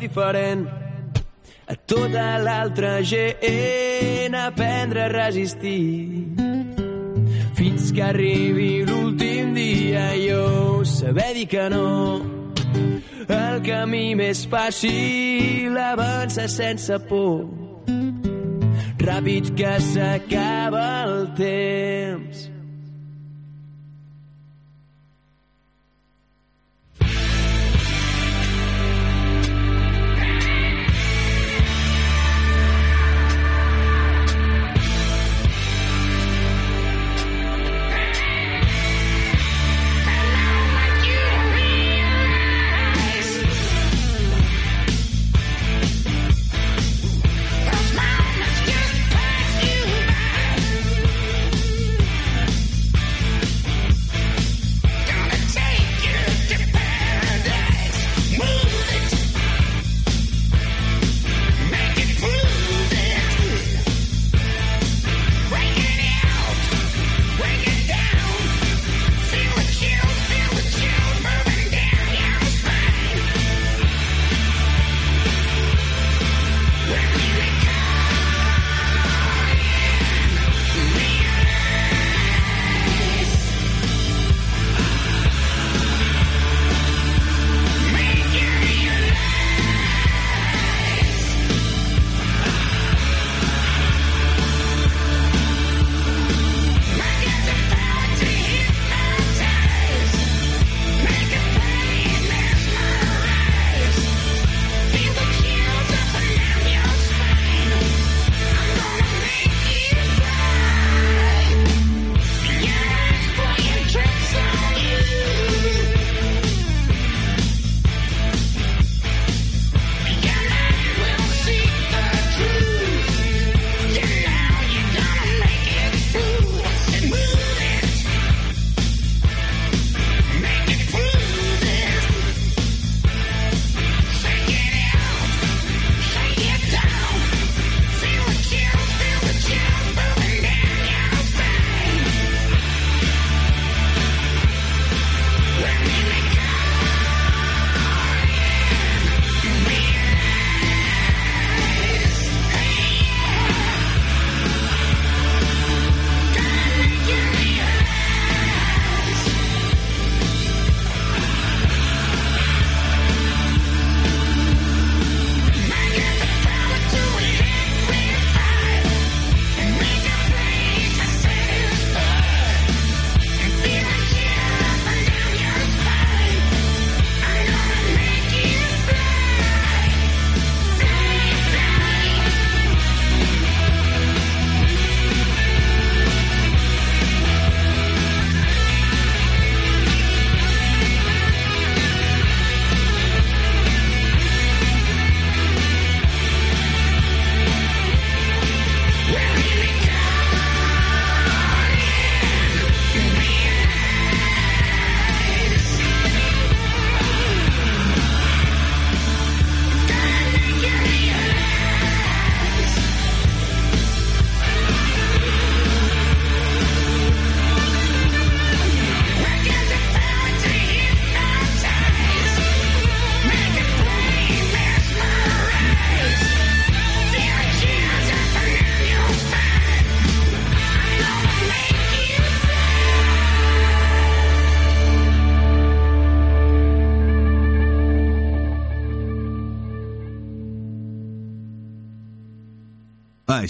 diferent. A tota l'altra gent aprendre a resistir. Fins que arribi l'últim dia jo saber dir que no. El camí més fàcil avança sense por. Ràpid que s'acaba el temps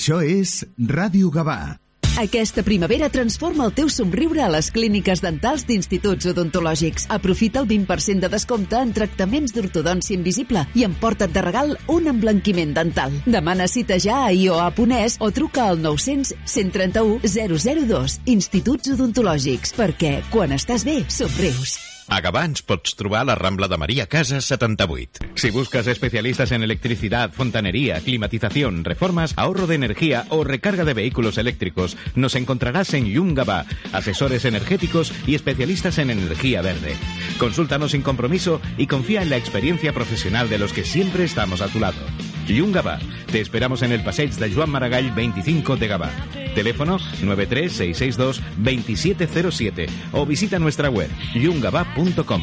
Això és Ràdio Gavà. Aquesta primavera transforma el teu somriure a les clíniques dentals d'instituts odontològics. Aprofita el 20% de descompte en tractaments d'ortodòncia invisible i emporta't de regal un emblanquiment dental. Demana cita ja a ioa.es o truca al 900 131 002. Instituts odontològics, perquè quan estàs bé, somrius. A Gavà ens pots la Rambla de María Casas 78. Si buscas especialistas en electricidad, fontanería, climatización, reformas, ahorro de energía o recarga de vehículos eléctricos, nos encontrarás en Yungaba, asesores energéticos y especialistas en energía verde. Consúltanos sin compromiso y confía en la experiencia profesional de los que siempre estamos a tu lado. Jun Gavà. Te esperamos en el passeig de Joan Maragall 25 de Gavà. Teléfono 93662 2707 o visita nuestra web yungaba.com.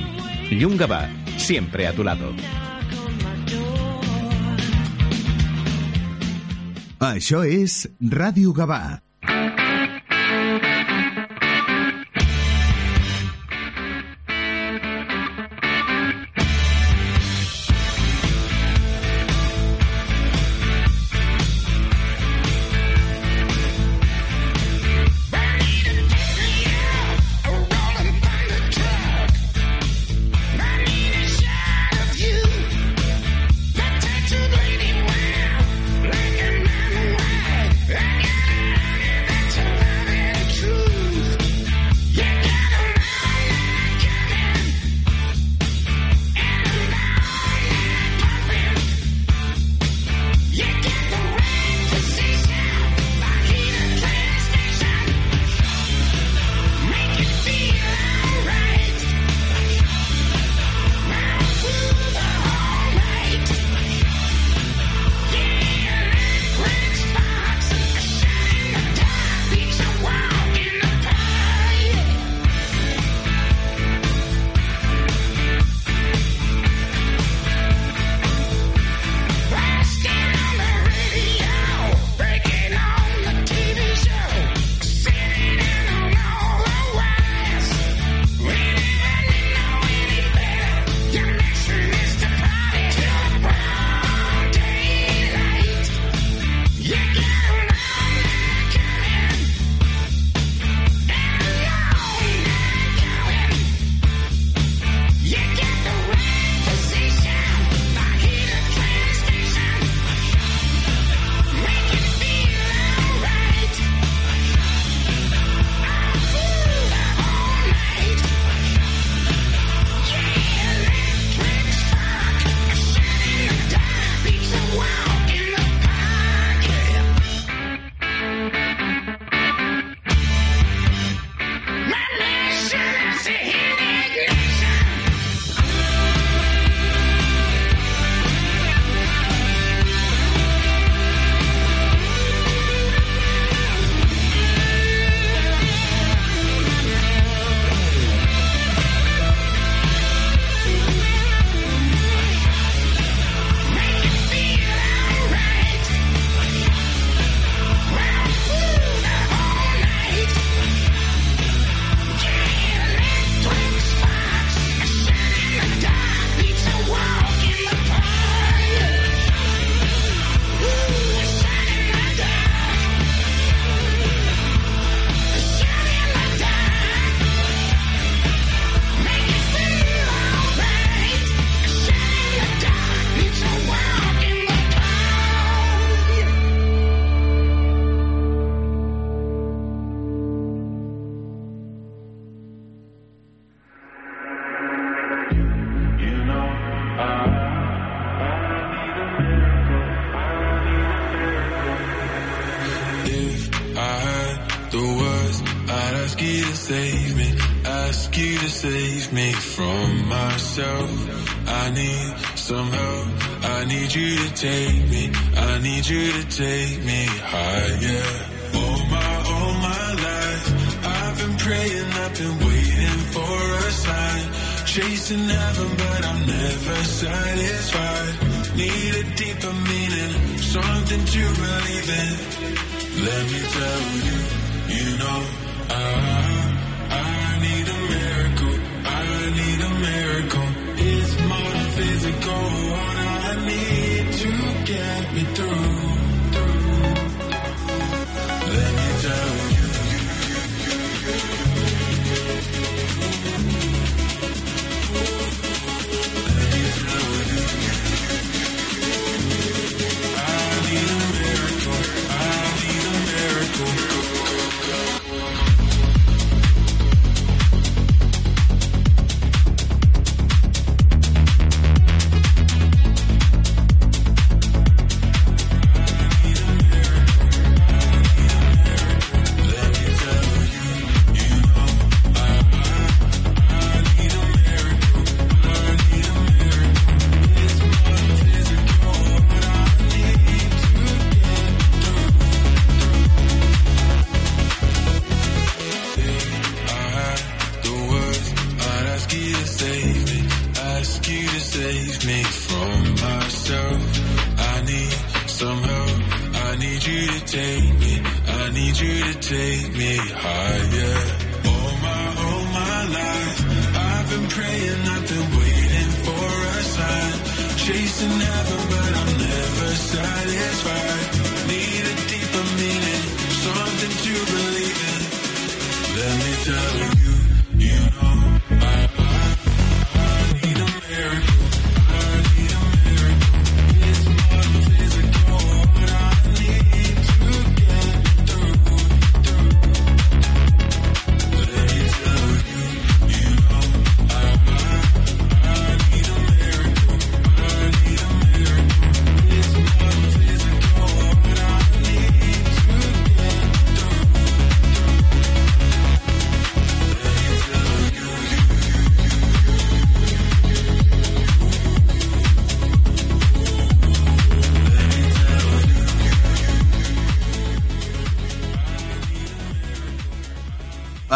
Yungaba, siempre a tu lado. Això és Ràdio Gavà.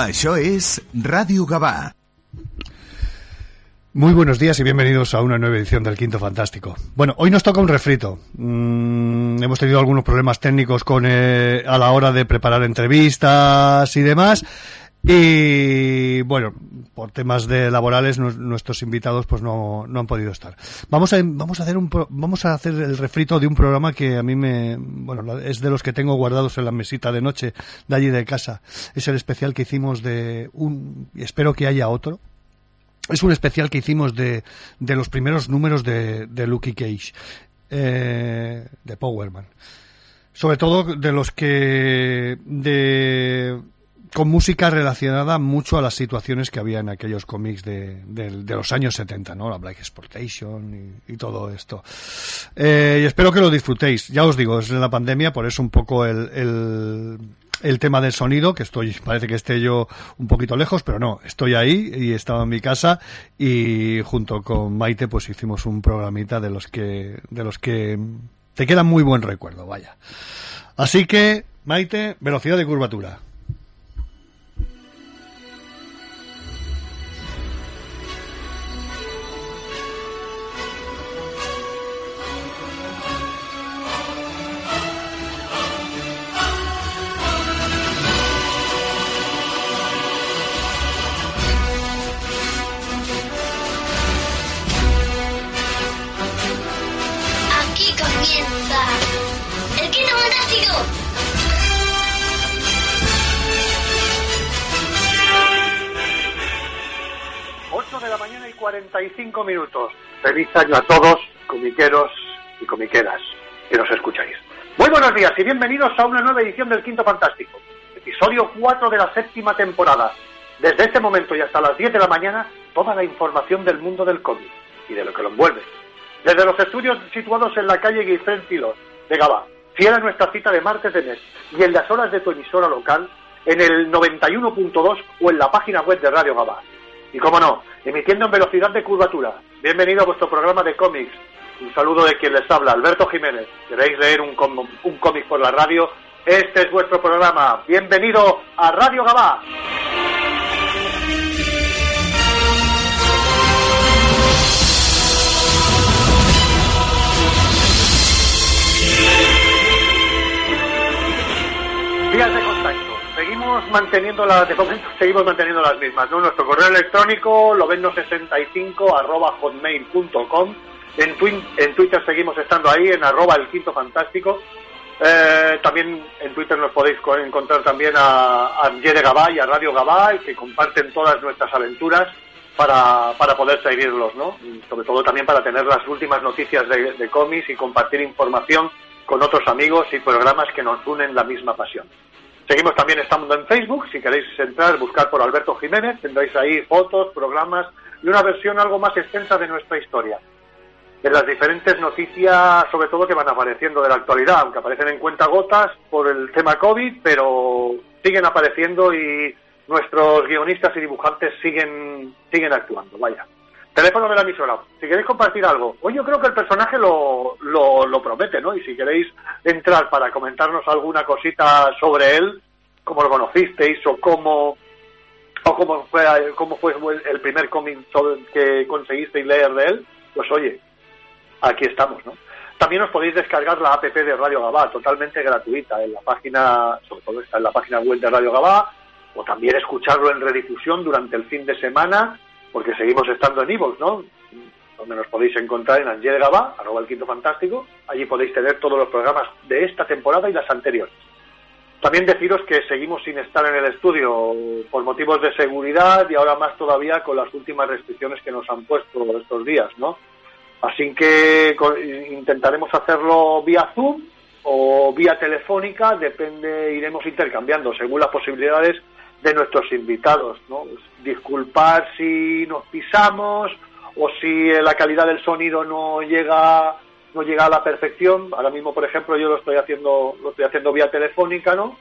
Això és Ràdio Gavà. Muy buenos días y bienvenidos a una nueva edición del Quinto Fantástico. Bueno, hoy nos toca un refrito. Mm, hemos tenido algunos problemas técnicos con eh, a la hora de preparar entrevistas y demás. Y bueno, por temas de laborales nu- nuestros invitados pues no, no han podido estar. Vamos a vamos a hacer un vamos a hacer el refrito de un programa que a mí me bueno, es de los que tengo guardados en la mesita de noche de allí de casa. Es el especial que hicimos de un espero que haya otro es un especial que hicimos de, de los primeros números de, de Lucky Cage, eh, de Powerman. Sobre todo de los que. de con música relacionada mucho a las situaciones que había en aquellos cómics de, de- de los años 70, ¿no? La Black Exploitation y, todo esto. Eh, y espero que lo disfrutéis. Ya os digo, es la pandemia, por eso un poco el, el, el tema del sonido, que estoy, parece que esté yo un poquito lejos, pero no, estoy ahí y estaba en mi casa y junto con Maite pues hicimos un programita de los que, de los que te queda muy buen recuerdo, vaya. Así que, Maite, velocidad de curvatura. 45 minutos. Feliz año a todos, comiqueros y comiqueras que nos escucháis. Muy buenos días y bienvenidos a una nueva edición del Quinto Fantástico, episodio 4 de la séptima temporada. Desde este momento y hasta las 10 de la mañana, toda la información del mundo del cómic y de lo que lo envuelve. Desde los estudios situados en la calle Guilfrén Pilot de Gabá, fiel a nuestra cita de martes de mes y en las horas de tu emisora local, en el 91.2 o en la página web de Radio Gabá. Y como no, emitiendo en velocidad de curvatura. Bienvenido a vuestro programa de cómics. Un saludo de quien les habla, Alberto Jiménez. ¿Queréis leer un, un cómic por la radio? Este es vuestro programa. Bienvenido a Radio Gabá. Seguimos manteniendo las, de momento seguimos manteniendo las mismas, ¿no? Nuestro correo electrónico, loveno65 arroba hotmail.com. En, en Twitter seguimos estando ahí, en arroba el quinto fantástico. Eh, también en Twitter nos podéis co- encontrar también a, a Yere Gabá y a Radio Gabá, que comparten todas nuestras aventuras para, para poder seguirlos, ¿no? Sobre todo también para tener las últimas noticias de, de cómics y compartir información con otros amigos y programas que nos unen la misma pasión. Seguimos también estando en Facebook, si queréis entrar, buscar por Alberto Jiménez, tendréis ahí fotos, programas y una versión algo más extensa de nuestra historia. De las diferentes noticias, sobre todo que van apareciendo de la actualidad, aunque aparecen en cuentagotas por el tema COVID, pero siguen apareciendo y nuestros guionistas y dibujantes siguen, siguen actuando, vaya. Teléfono de la emisora. Si queréis compartir algo. Hoy yo creo que el personaje lo, lo, promete, ¿no? Y si queréis entrar para comentarnos alguna cosita sobre él, cómo lo conocisteis o cómo, o cómo fue, cómo fue el primer cómic que conseguisteis leer de él, pues oye, aquí estamos, ¿no? También os podéis descargar la app de Radio Gabá, totalmente gratuita, en la página, sobre todo está en la página web de Radio Gabá, o también escucharlo en redifusión durante el fin de semana, porque seguimos estando en Evox, ¿no? Donde nos podéis encontrar en Angel Gabá, arroba el quinto fantástico, allí podéis tener todos los programas de esta temporada y las anteriores. También deciros que seguimos sin estar en el estudio por motivos de seguridad y ahora más todavía con las últimas restricciones que nos han puesto estos días, ¿no? Así que intentaremos hacerlo vía Zoom o vía telefónica, depende, iremos intercambiando según las posibilidades de nuestros invitados, ¿no? Disculpar si nos pisamos o si la calidad del sonido no llega no llega a la perfección. Ahora mismo, por ejemplo, yo lo estoy haciendo lo estoy haciendo vía telefónica, ¿no?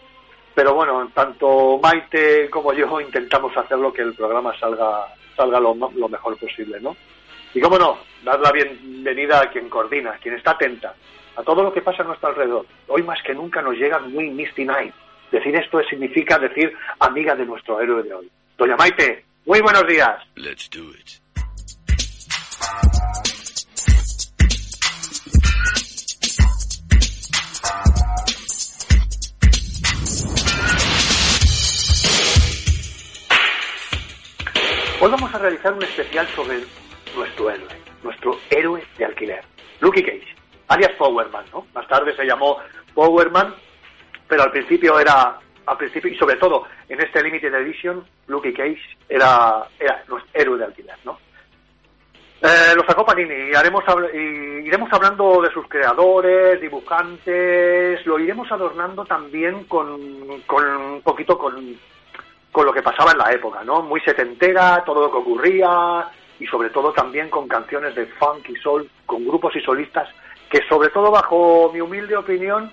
Pero bueno, tanto Maite como yo intentamos hacerlo que el programa salga salga lo, lo mejor posible, ¿no? Y cómo no, dar la bienvenida a quien coordina, a quien está atenta a todo lo que pasa a nuestro alrededor. Hoy más que nunca nos llega muy Misty Night. Decir esto significa decir amiga de nuestro héroe de hoy. Doña Maite, muy buenos días. Let's do it. Hoy vamos a realizar un especial sobre nuestro héroe, nuestro héroe de alquiler, Lucky Cage, alias Powerman, ¿no? Más tarde se llamó Powerman, pero al principio era, al principio y sobre todo en este Limited Edition, Lucky Cage era, era nuestro héroe de alquiler, ¿no? Eh, lo sacó Panini y, haremos, y iremos hablando de sus creadores, dibujantes, lo iremos adornando también con, con un poquito con, con lo que pasaba en la época, ¿no? Muy setentera, todo lo que ocurría y sobre todo también con canciones de funk y soul, con grupos y solistas que sobre todo bajo mi humilde opinión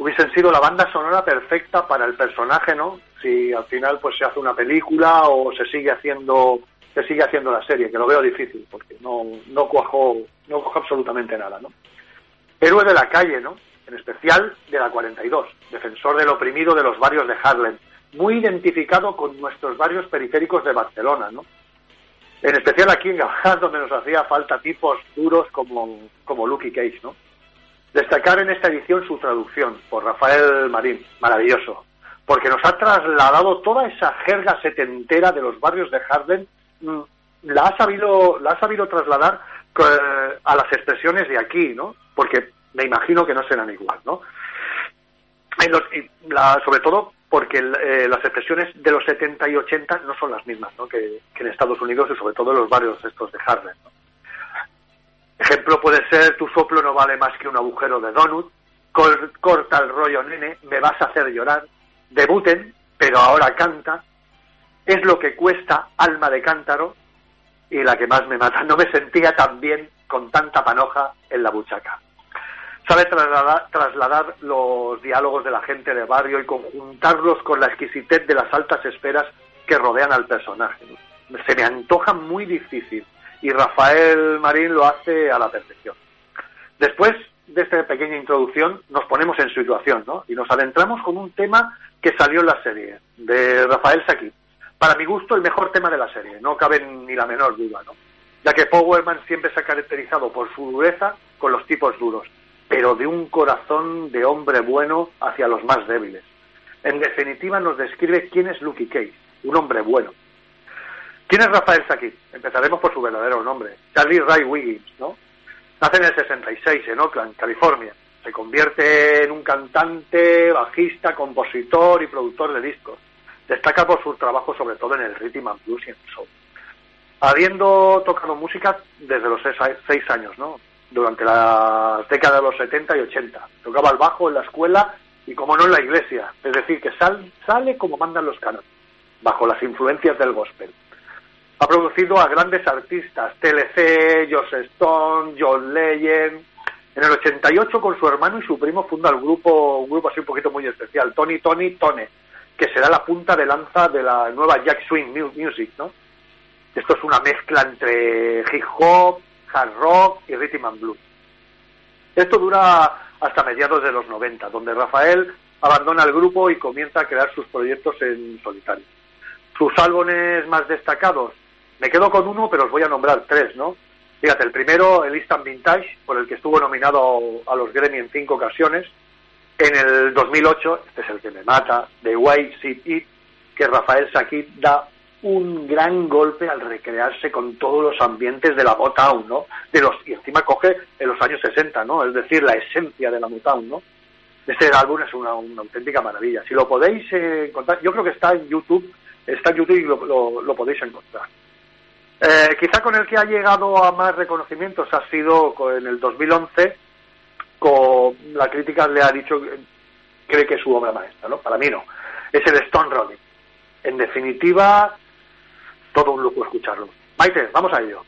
hubiesen sido la banda sonora perfecta para el personaje, ¿no? Si al final pues se hace una película o se sigue haciendo se sigue haciendo la serie, que lo veo difícil porque no no cuajó no cuajó absolutamente nada, ¿no? Héroe de la calle, ¿no? En especial de la 42, defensor del oprimido de los barrios de Harlem, muy identificado con nuestros barrios periféricos de Barcelona, ¿no? En especial aquí en Gabán, donde nos hacía falta tipos duros como, como Lucky Cage, ¿no? Destacar en esta edición su traducción por Rafael Marín, maravilloso, porque nos ha trasladado toda esa jerga setentera de los barrios de Harlem, mm, la ha sabido, la ha sabido trasladar eh, a las expresiones de aquí, ¿no? Porque me imagino que no serán igual, ¿no? Sobre todo porque eh, las expresiones de los 70 y 80 no son las mismas ¿no? que, que en Estados Unidos y sobre todo en los barrios estos de Harlem. ¿no? Ejemplo puede ser tu soplo no vale más que un agujero de donut, cor- corta el rollo nene, me vas a hacer llorar, debuten, pero ahora canta, es lo que cuesta alma de cántaro y la que más me mata. No me sentía tan bien con tanta panoja en la buchaca sabe trasladar, trasladar los diálogos de la gente de barrio y conjuntarlos con la exquisitez de las altas esferas que rodean al personaje. Se me antoja muy difícil y Rafael Marín lo hace a la perfección. Después de esta pequeña introducción nos ponemos en situación ¿no? y nos adentramos con un tema que salió en la serie, de Rafael Saqui. Para mi gusto, el mejor tema de la serie, no cabe ni la menor duda, ¿no? ya que Powerman siempre se ha caracterizado por su dureza con los tipos duros, pero de un corazón de hombre bueno hacia los más débiles. En definitiva, nos describe quién es Lucky Cage, un hombre bueno. ¿Quién es Rafael Saqui? Empezaremos por su verdadero nombre, Charlie Ray Wiggins, ¿no? Nace en el 66 en Oakland, California. Se convierte en un cantante, bajista, compositor y productor de discos. Destaca por su trabajo sobre todo en el rhythm and blues y en el soul. Habiendo tocado música desde los seis años, ¿no? Durante las décadas de los 70 y 80. Tocaba el bajo en la escuela y como no en la iglesia. Es decir, que sal- sale como mandan los cánones, bajo las influencias del gospel. Ha producido a grandes artistas, TLC, Joss Stone, John Legend. En el 88 con su hermano y su primo funda el grupo, un grupo así un poquito muy especial, Tony Tony Tone, que será la punta de lanza de la nueva Jack Swing mu- Music, ¿no? Esto es una mezcla entre hip hop, hard rock y rhythm and blues. Esto dura hasta mediados de los 90, donde Rafael abandona el grupo y comienza a crear sus proyectos en solitario. Sus álbumes más destacados, me quedo con uno, pero os voy a nombrar tres, ¿no? Fíjate, el primero, el Instant Vintage, por el que estuvo nominado a los Grammy en cinco ocasiones. En el 2008, este es el que me mata, The Way Sit It, que Rafael Saquit da un gran golpe al recrearse con todos los ambientes de la Motown, ¿no? De los, y encima coge en los años 60, ¿no? Es decir, la esencia de la Motown, ¿no? Este álbum es una, auténtica maravilla. Si lo podéis eh, encontrar, yo creo que está en YouTube, está en YouTube y lo- lo podéis encontrar. Eh, quizá con el que ha llegado a más reconocimientos ha sido en el 2011, con la crítica le ha dicho que cree que es su obra maestra, ¿no? Para mí no. Es el Stone Rolling. En definitiva, todo un lujo escucharlo. Maite, vamos a ello.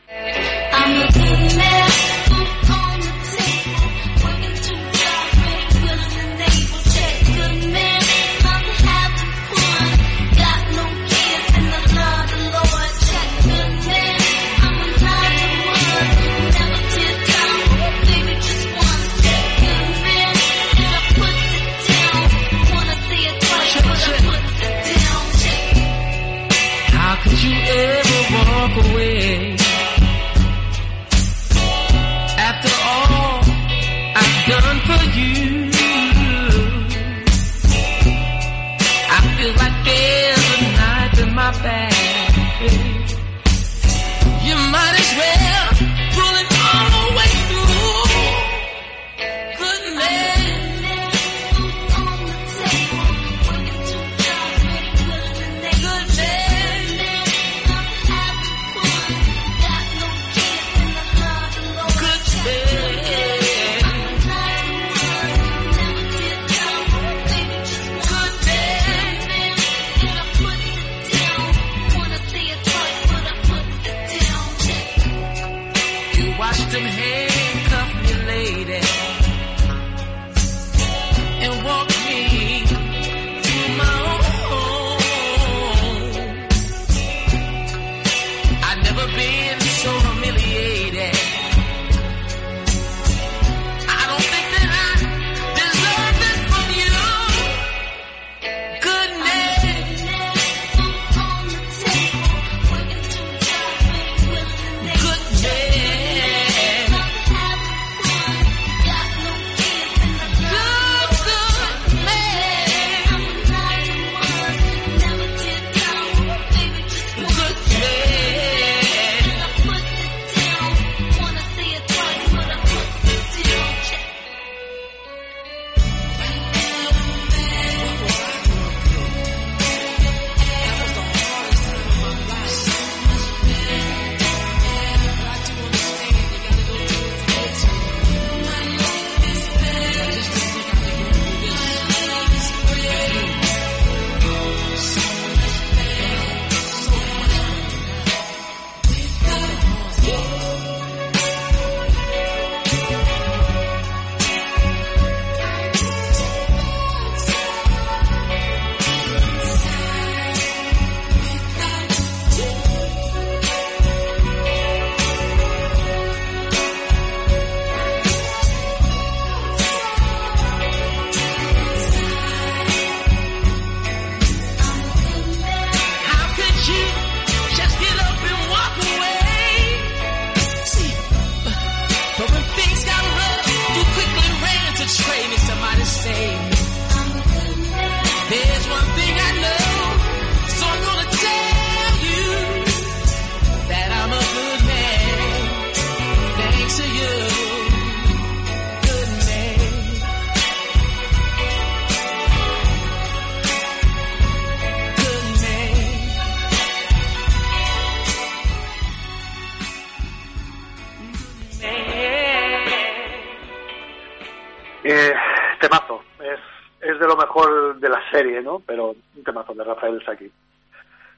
Serie, ¿no? Pero un temazo de Rafael Saki.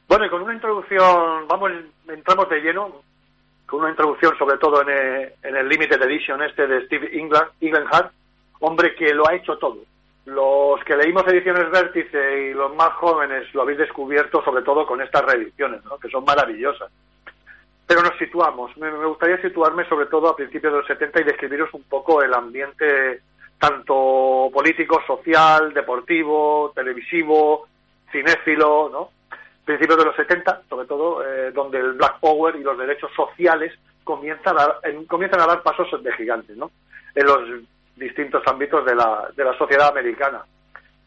Bueno, y con una introducción, vamos, entramos de lleno, con una introducción sobre todo en, eh, en el Limited Edition este de Steve England, hombre que lo ha hecho todo. Los que leímos ediciones Vértice y los más jóvenes lo habéis descubierto sobre todo con estas reediciones, ¿no? que son maravillosas. Pero nos situamos. Me, me gustaría situarme sobre todo a principios de los 70 y describiros un poco el ambiente tanto político, social, deportivo, televisivo, cinéfilo, ¿no? Principios de los 70, sobre todo, eh, donde el Black Power y los derechos sociales comienza a en- comienzan a dar pasos de gigantes, ¿no? En los distintos ámbitos de la, de la sociedad americana.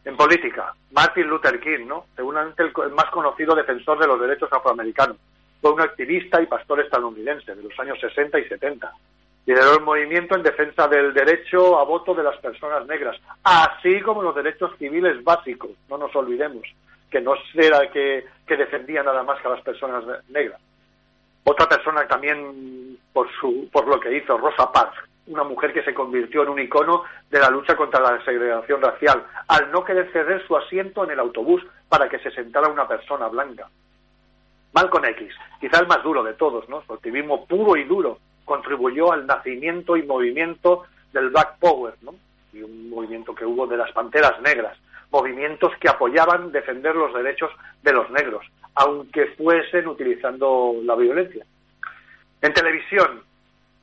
En política, Martin Luther King, ¿no? Seguramente el más conocido defensor de los derechos afroamericanos. Fue un activista y pastor estadounidense de los años 60 y 70. Lideró el movimiento en defensa del derecho a voto de las personas negras, así como los derechos civiles básicos. No nos olvidemos que no era que, defendía nada más que a las personas ne- negras. Otra persona también por su por lo que hizo, Rosa Parks, una mujer que se convirtió en un icono de la lucha contra la segregación racial, al no querer ceder su asiento en el autobús para que se sentara una persona blanca. Malcolm X, quizá el más duro de todos, ¿no? Su activismo puro y duro contribuyó al nacimiento y movimiento del Black Power, ¿no? Y un movimiento que hubo de las Panteras Negras, movimientos que apoyaban defender los derechos de los negros, aunque fuesen utilizando la violencia. En televisión,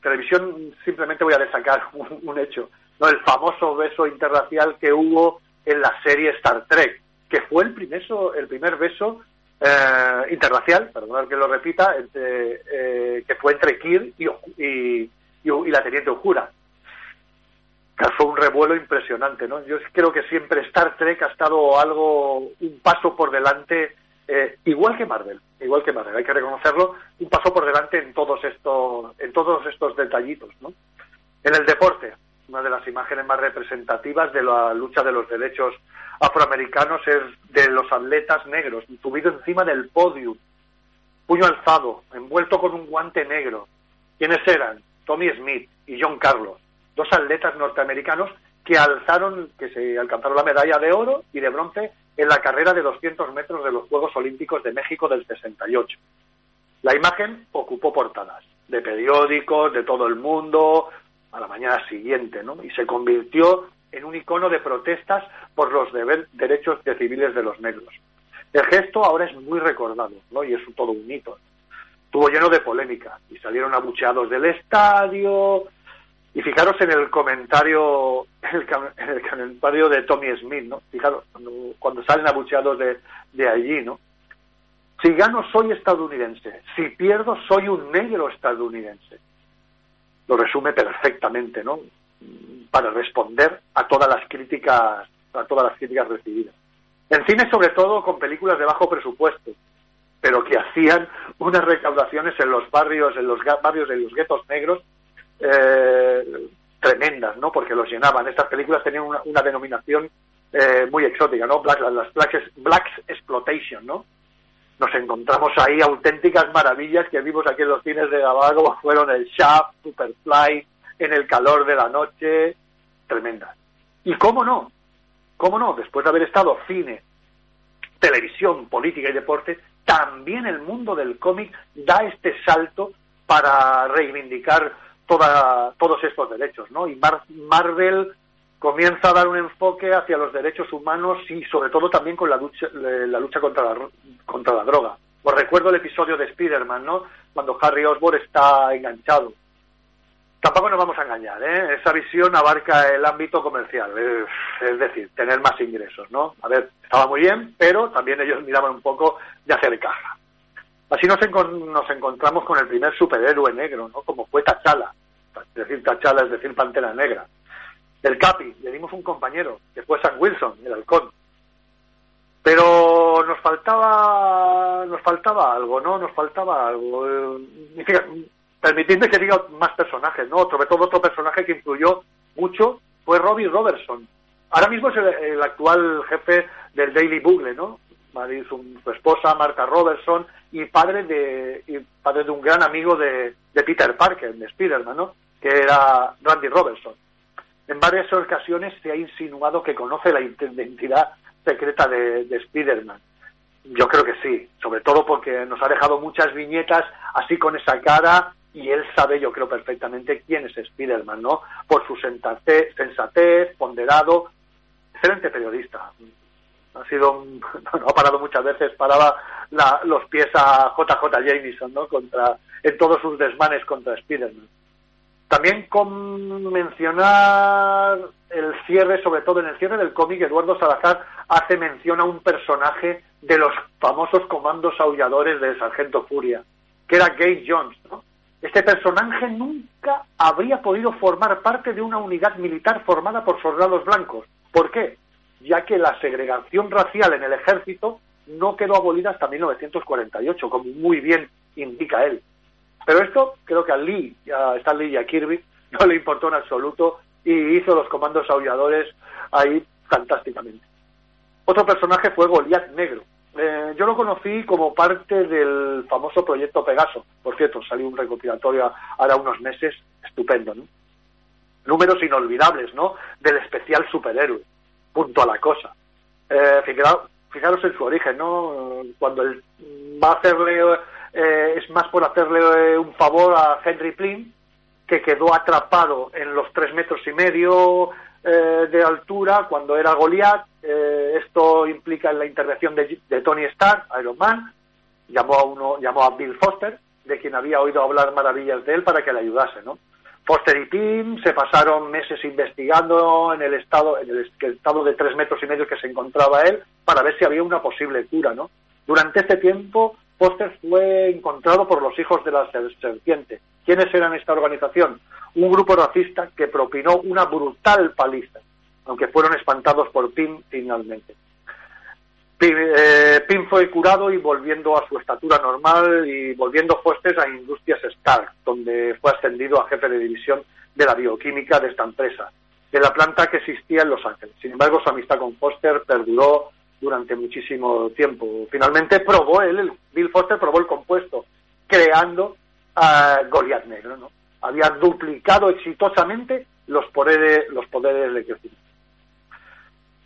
televisión simplemente voy a destacar un, hecho, ¿no? el famoso beso interracial que hubo en la serie Star Trek, que fue el primer, el primer beso eh, interracial, perdonad que lo repita, eh, que fue entre Kirk y, la teniente Uhura. Causó un revuelo impresionante, ¿no? Yo creo que siempre Star Trek ha estado algo, un paso por delante, eh, igual que Marvel, igual que Marvel, hay que reconocerlo, un paso por delante en todos estos, en todos estos detallitos, ¿no? En el deporte, una de las imágenes más representativas de la lucha de los derechos afroamericanos es de los atletas negros, subido encima del podio, puño alzado, envuelto con un guante negro. ¿Quiénes eran? Tommy Smith y John Carlos, dos atletas norteamericanos que alzaron, que se alcanzaron la medalla de oro y de bronce en la carrera de 200 metros de los Juegos Olímpicos de México del 68. La imagen ocupó portadas de periódicos, de todo el mundo, a la mañana siguiente, ¿no? Y se convirtió en un icono de protestas por los deber- derechos de civiles de los negros. El gesto ahora es muy recordado, ¿no? Y es todo un hito. Estuvo lleno de polémica y salieron abucheados del estadio. Y fijaros en el comentario, en el, comentario de Tommy Smith, ¿no? Fijaros, cuando, salen abucheados de allí, ¿no? Si gano soy estadounidense, si pierdo soy un negro estadounidense. Lo resume perfectamente, ¿no? Para responder a todas las críticas, a todas las críticas recibidas. En cine, sobre todo, con películas de bajo presupuesto, pero que hacían unas recaudaciones en los barrios, en los barrios de los guetos negros, eh, tremendas, ¿no? Porque los llenaban. Estas películas tenían una, denominación eh, muy exótica, ¿no? Black, las Black Exploitation, ¿no? Nos encontramos ahí auténticas maravillas que vimos aquí en los cines de Gabá, fueron el Shaft, Superfly, En el calor de la noche, tremendas. Y cómo no, cómo no, después de haber estado cine, televisión, política y deporte, también el mundo del cómic da este salto para reivindicar toda, todos estos derechos, ¿no? Y Mar- Marvel comienza a dar un enfoque hacia los derechos humanos y sobre todo también con la lucha, la lucha contra, la, contra la droga. Os recuerdo el episodio de Spider-Man, ¿no? Cuando Harry Osborn está enganchado. Tampoco nos vamos a engañar, ¿eh? Esa visión abarca el ámbito comercial, eh, es decir, tener más ingresos, ¿no? A ver, estaba muy bien, pero también ellos miraban un poco de hacer caja. Así nos, encon- nos encontramos con el primer superhéroe negro, ¿no? Como fue T'Challa. Es decir, T'Challa es decir, Pantera Negra. El Capi, le dimos un compañero, que fue Sam Wilson, el halcón. Pero nos faltaba, nos faltaba algo, ¿no? Nos faltaba algo. Eh, permitidme que diga más personajes, ¿no? Sobre todo otro personaje que influyó mucho fue Robbie Robertson. Ahora mismo es el, actual jefe del Daily Bugle, ¿no? Su esposa, Martha Robertson, y padre de, y padre de un gran amigo de, de Peter Parker, de Spider-Man, ¿no? Que era Randy Robertson. En varias ocasiones se ha insinuado que conoce la identidad secreta de, de Spider-Man. Yo creo que sí, sobre todo porque nos ha dejado muchas viñetas así con esa cara y él sabe, yo creo perfectamente, quién es Spider-Man, ¿no? Por su sensatez, ponderado, excelente periodista. Ha sido, un- no ha parado muchas veces, paraba la- los pies a JJ Jameson, ¿no? Contra, en todos sus desmanes contra Spider-Man. También con mencionar el cierre, sobre todo en el cierre del cómic, Eduardo Salazar hace mención a un personaje de los famosos comandos aulladores del Sargento Furia, que era Gage Jones, ¿no? Este personaje nunca habría podido formar parte de una unidad militar formada por soldados blancos. ¿Por qué? Ya que la segregación racial en el ejército no quedó abolida hasta 1948, como muy bien indica él. Pero esto creo que a Lee, a Stan Lee y a Kirby no le importó en absoluto y hizo los comandos aulladores ahí fantásticamente. Otro personaje fue Goliath Negro. Eh, yo lo conocí como parte del famoso proyecto Pegaso. Por cierto, salió un recopilatorio ahora unos meses estupendo, ¿no? Números inolvidables, ¿no? Del especial superhéroe. Punto a la cosa. Eh, fijaros, fijaros en su origen, ¿no? Cuando él va a hacerle, eh, es más por hacerle un favor a Henry Plym, que quedó atrapado en los tres metros y medio eh, de altura cuando era Goliath. Eh, esto implica la intervención de, de, Tony Stark, Iron Man. Llamó a uno, llamó a Bill Foster, de quien había oído hablar maravillas de él para que le ayudase, ¿no? Foster y Pym se pasaron meses investigando en el estado, en el estado de tres metros y medio que se encontraba él para ver si había una posible cura, ¿no? Durante este tiempo, Foster fue encontrado por los hijos de la serpiente. ¿Quiénes eran esta organización? Un grupo racista que propinó una brutal paliza, aunque fueron espantados por Pym finalmente. Pym, eh, fue curado y volviendo a su estatura normal y volviendo Foster a Industrias Stark, donde fue ascendido a jefe de división de la bioquímica de esta empresa, de la planta que existía en Los Ángeles. Sin embargo, su amistad con Foster perduró durante muchísimo tiempo. Finalmente probó él, Bill Foster probó el compuesto, creando a Goliath Negro, ¿no? Había duplicado exitosamente los poderes, los poderes de crecimiento.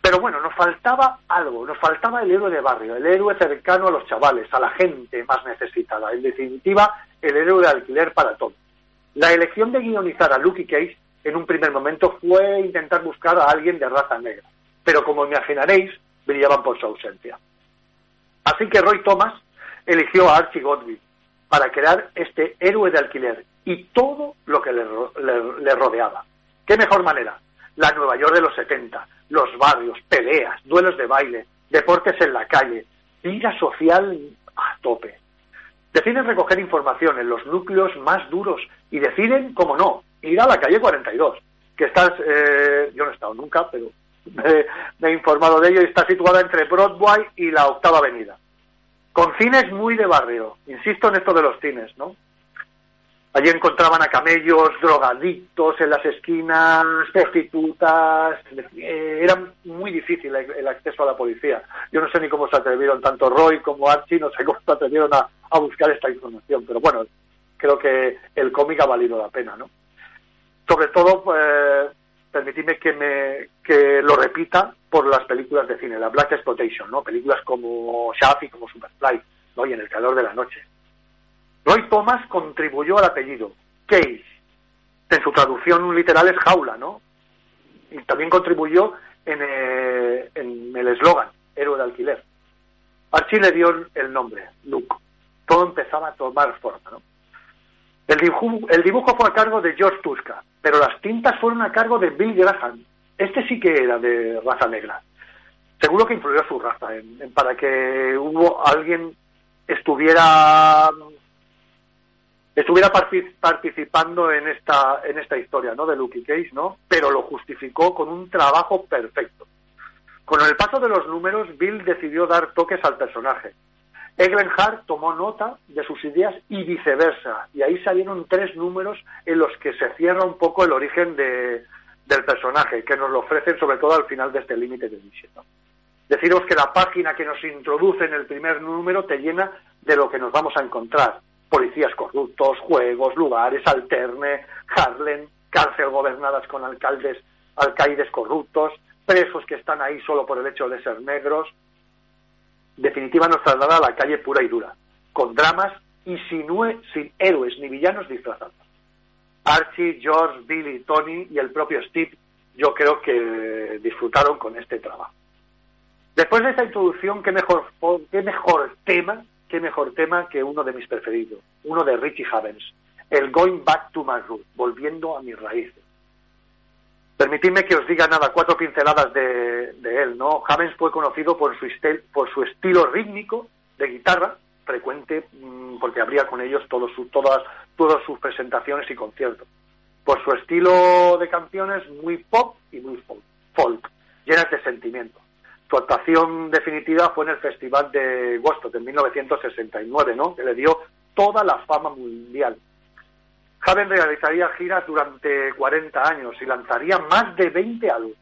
Pero bueno, nos faltaba algo, nos faltaba el héroe de barrio, el héroe cercano a los chavales, a la gente más necesitada, en definitiva, el héroe de alquiler para todos. La elección de guionizar a Lucky Case en un primer momento fue intentar buscar a alguien de raza negra, pero como imaginaréis, brillaban por su ausencia. Así que Roy Thomas eligió a Archie Godwin para crear este héroe de alquiler y todo lo que le, le, le rodeaba. ¿Qué mejor manera? La Nueva York de los 70, los barrios, peleas, duelos de baile, deportes en la calle, vida social a tope. Deciden recoger información en los núcleos más duros y deciden, como no, ir a la calle 42, que está, eh, yo no he estado nunca, pero me, he informado de ello y está situada entre Broadway y la Octava Avenida. Con cines muy de barrio, insisto en esto de los cines, ¿no? Allí encontraban a camellos, drogadictos en las esquinas, prostitutas. Eh, era muy difícil el, acceso a la policía. Yo no sé ni cómo se atrevieron, tanto Roy como Archie, no sé cómo se atrevieron a, a buscar esta información. Pero bueno, creo que el cómic ha valido la pena, ¿no? Sobre todo, eh, permitidme que, me, que lo repita por las películas de cine, la Black Exploitation, ¿no? Películas como Shaft como Superfly, ¿no? Y en el calor de la noche. Roy Thomas contribuyó al apellido, Case. En su traducción literal es jaula, ¿no? Y también contribuyó en, eh, en el eslogan, héroe de alquiler. Archie le dio el nombre, Luke. Todo empezaba a tomar forma, ¿no? El dibujo, fue a cargo de George Tuska, pero las tintas fueron a cargo de Bill Graham. Este sí que era de raza negra. Seguro que influyó su raza en, en, para que hubo alguien estuviera estuviera participando en esta en esta historia no de Lucky Case no pero lo justificó con un trabajo perfecto con el paso de los números Bill decidió dar toques al personaje Eglenhart tomó nota de sus ideas y viceversa y ahí salieron tres números en los que se cierra un poco el origen de, del personaje que nos lo ofrecen sobre todo al final de este límite de ¿no? deciros que la página que nos introduce en el primer número te llena de lo que nos vamos a encontrar policías corruptos, juegos, lugares, alterne, Harlem, cárcel gobernadas con alcaldes, alcaides corruptos, presos que están ahí solo por el hecho de ser negros. Definitiva nos traslada a la calle pura y dura, con dramas y sin, sin héroes ni villanos disfrazados. Archie, George, Billy, Tony y el propio Steve, yo creo que disfrutaron con este trabajo. Después de esta introducción, qué mejor, qué mejor tema qué mejor tema que uno de mis preferidos, uno de Richie Havens, el Going Back to My Roots, volviendo a mis raíces. Permitidme que os diga nada, cuatro pinceladas de, de él, ¿no? Havens fue conocido por su, estel, por su estilo rítmico de guitarra, frecuente mm, porque abría con ellos todos su- todas, todas sus presentaciones y conciertos. Por su estilo de canciones muy pop y muy folk, folk, llenas de sentimiento. Su actuación definitiva fue en el Festival de Woodstock en 1969, ¿no? que le dio toda la fama mundial. Javen realizaría giras durante 40 años y lanzaría más de 20 álbumes.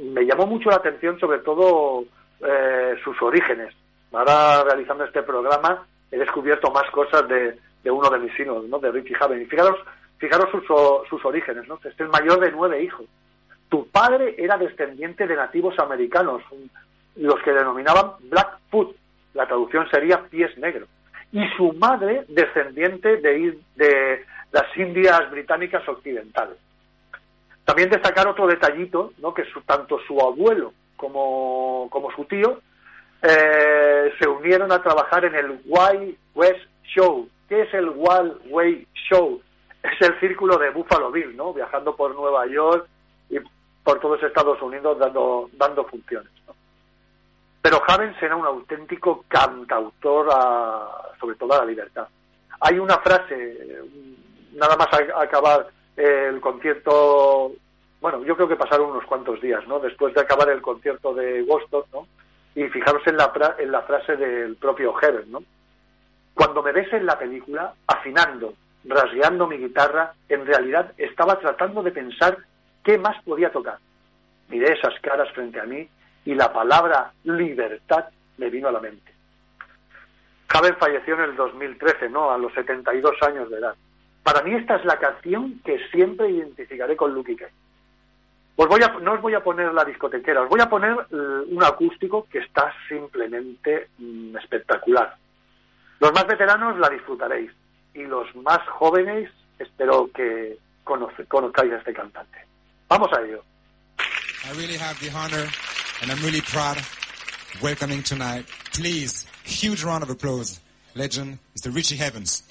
Me llamó mucho la atención sobre todo eh, sus orígenes. Ahora realizando este programa he descubierto más cosas de, uno de mis hilos, ¿no? de Richie Haven. Y fijaros, fijaros sus, sus orígenes, ¿no? Es el mayor de nueve hijos. Tu padre era descendiente de nativos americanos, los que denominaban Blackfoot. La traducción sería pies negros. Y su madre descendiente de, de las Indias británicas occidentales. También destacar otro detallito, ¿no? que su- tanto su abuelo como, como su tío eh, se unieron a trabajar en el Wild West Show. ¿Qué es el Wild West Show? Es el círculo de Buffalo Bill, ¿no? viajando por Nueva York y por todos Estados Unidos dando, dando funciones. Pero Javen será un auténtico cantautor, a- sobre todo a la libertad. Hay una frase, nada más acabar el concierto, bueno, yo creo que pasaron unos cuantos días, ¿no? Después de acabar el concierto de Woodstock, ¿no? Y fijaros en la, en la frase del propio Heaven, ¿no? Cuando me ves en la película, afinando, rasgueando mi guitarra, en realidad estaba tratando de pensar qué más podía tocar. Miré esas caras frente a mí y la palabra libertad me vino a la mente. Javen falleció en el 2013, ¿no? A los 72 años de edad. Para mí esta es la canción que siempre identificaré con Lucky Kay. Os voy a, no os voy a poner la discotequera, os voy a poner eh, un acústico que está simplemente mm, espectacular. Los más veteranos la disfrutaréis y los más jóvenes espero que conozcáis a este cantante. Vamos a ello. I really have the honor and I'm really proud welcoming tonight. Please, huge round of applause. Legend, Mr. Richie Heavens.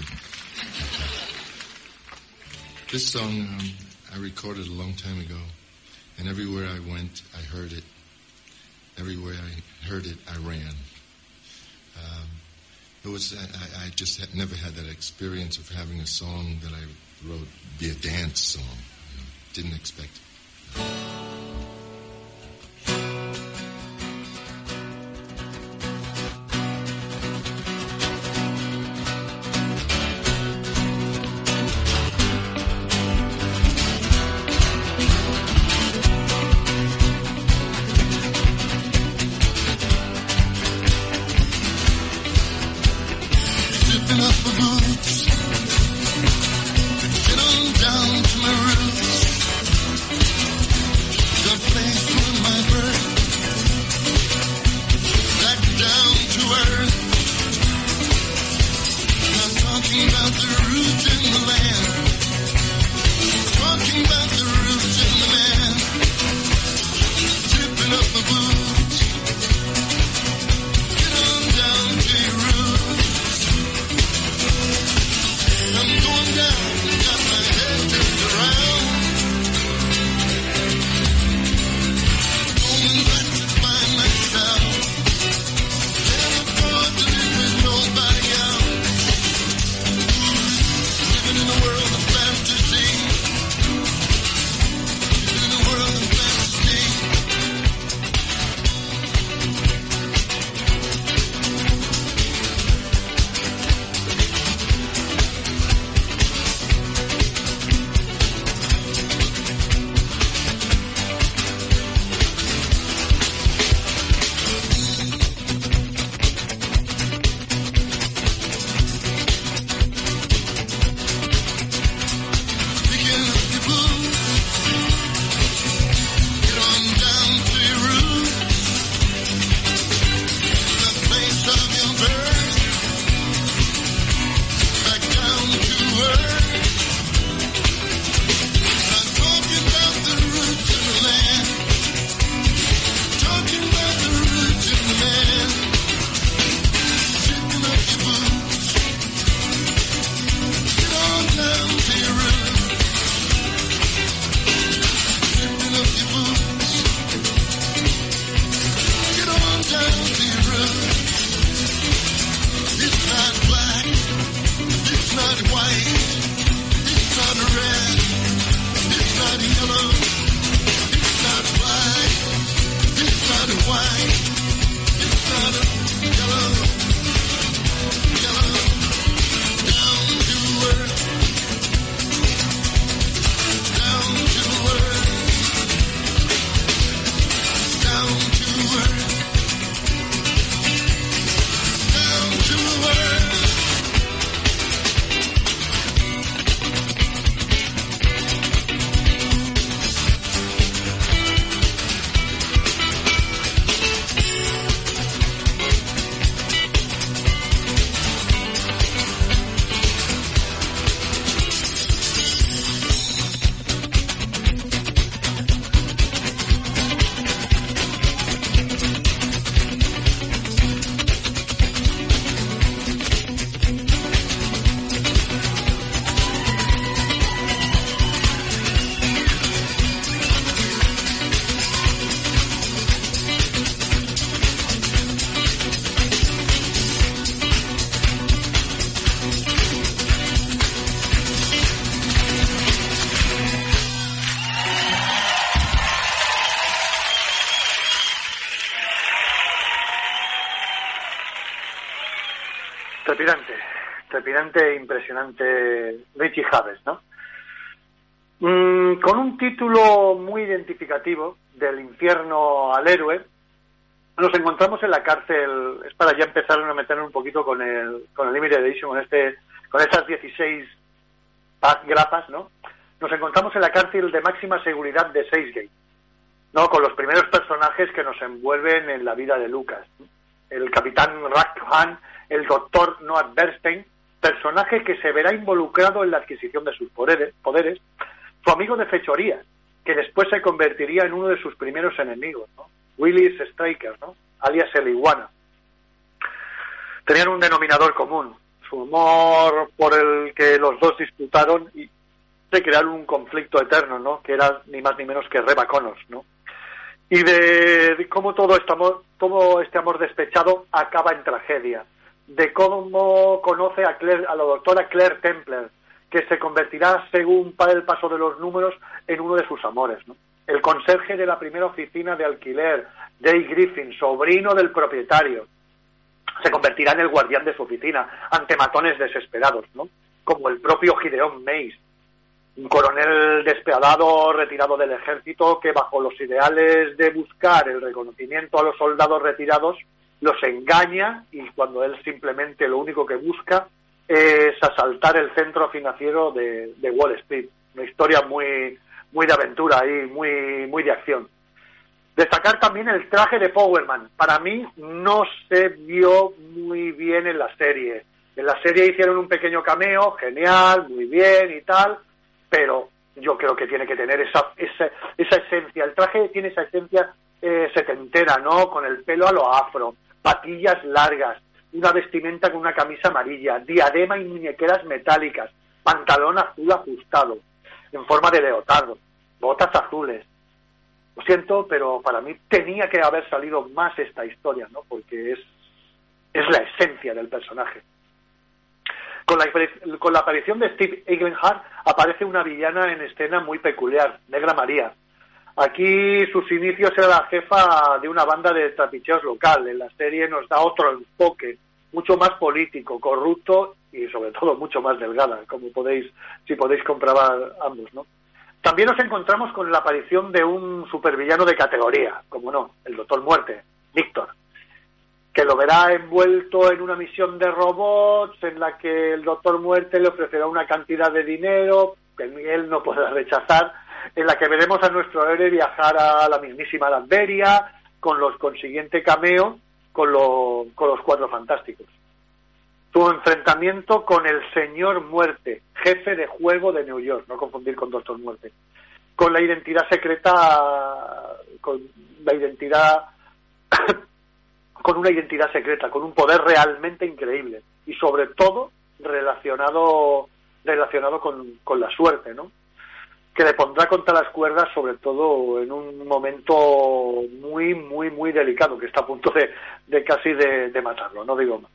Too. This song um, I recorded a long time ago, and everywhere I went, I heard it. Everywhere I heard it, I ran. Um, it was I, I- just had never had that experience of having a song that I wrote be a dance song. You know, didn't expect. it. Trepidante e impresionante Richie Havers, ¿no? Mm, con un título muy identificativo, del infierno al héroe, nos encontramos en la cárcel, es para ya empezar a meternos un poquito con el, con el Limited Edition, con este, con estas 16 pa- grapas, ¿no? Nos encontramos en la cárcel de máxima seguridad de Seisgate, ¿no? Con los primeros personajes que nos envuelven en la vida de Lucas. El capitán Rackham, el doctor Noah Bernstein, personaje que se verá involucrado en la adquisición de sus poderes, su amigo de fechoría, que después se convertiría en uno de sus primeros enemigos, ¿no? Willis Straker, ¿no? alias el iguana. Tenían un denominador común, su humor por el que los dos disputaron y se crearon un conflicto eterno, ¿no? que era ni más ni menos que Reba Connors, ¿no? y de, de cómo todo este amor, todo este amor despechado acaba en tragedia, de cómo conoce a Claire, a la doctora Claire Templer, que se convertirá, según pa- el paso de los números, en uno de sus amores. ¿no? El conserje de la primera oficina de alquiler, Jay Griffin, sobrino del propietario, se convertirá en el guardián de su oficina ante matones desesperados, ¿no? como el propio Gideon Mace, un coronel despiadado retirado del ejército que bajo los ideales de buscar el reconocimiento a los soldados retirados los engaña y cuando él simplemente lo único que busca es asaltar el centro financiero de, de Wall Street. Una historia muy, muy de aventura y muy, muy de acción. Destacar también el traje de Powerman. Para mí no se vio muy bien en la serie. En la serie hicieron un pequeño cameo, genial, muy bien y tal, pero yo creo que tiene que tener esa, esa, esa esencia. El traje tiene esa esencia eh, setentera, ¿no? Con el pelo a lo afro, patillas largas, una vestimenta con una camisa amarilla, diadema y muñequeras metálicas, pantalón azul ajustado, en forma de leotardo, botas azules. Lo siento, pero para mí tenía que haber salido más esta historia, ¿no? Porque es, es la esencia del personaje. Con la, con la aparición de Steve Egenhard aparece una villana en escena muy peculiar, Negra María. Aquí sus inicios era la jefa de una banda de trapicheos local. En la serie nos da otro enfoque, mucho más político, corrupto y sobre todo mucho más delgada, como podéis, si podéis comprobar ambos, ¿no? También nos encontramos con la aparición de un supervillano de categoría, como no, el Doctor Muerte, Víctor, que lo verá envuelto en una misión de robots en la que el Doctor Muerte le ofrecerá una cantidad de dinero que él no podrá rechazar, en la que veremos a nuestro héroe viajar a la mismísima Lamberia con los consiguiente cameo con, lo- con los Cuatro Fantásticos. Su enfrentamiento con el Señor Muerte, jefe de juego de New York, no confundir con Doctor Muerte, con la identidad secreta, con la identidad con una identidad secreta, con un poder realmente increíble y sobre todo relacionado relacionado con, con la suerte, ¿no? Que le pondrá contra las cuerdas, sobre todo en un momento muy, muy, muy delicado, que está a punto de, de casi de, matarlo, no digo más.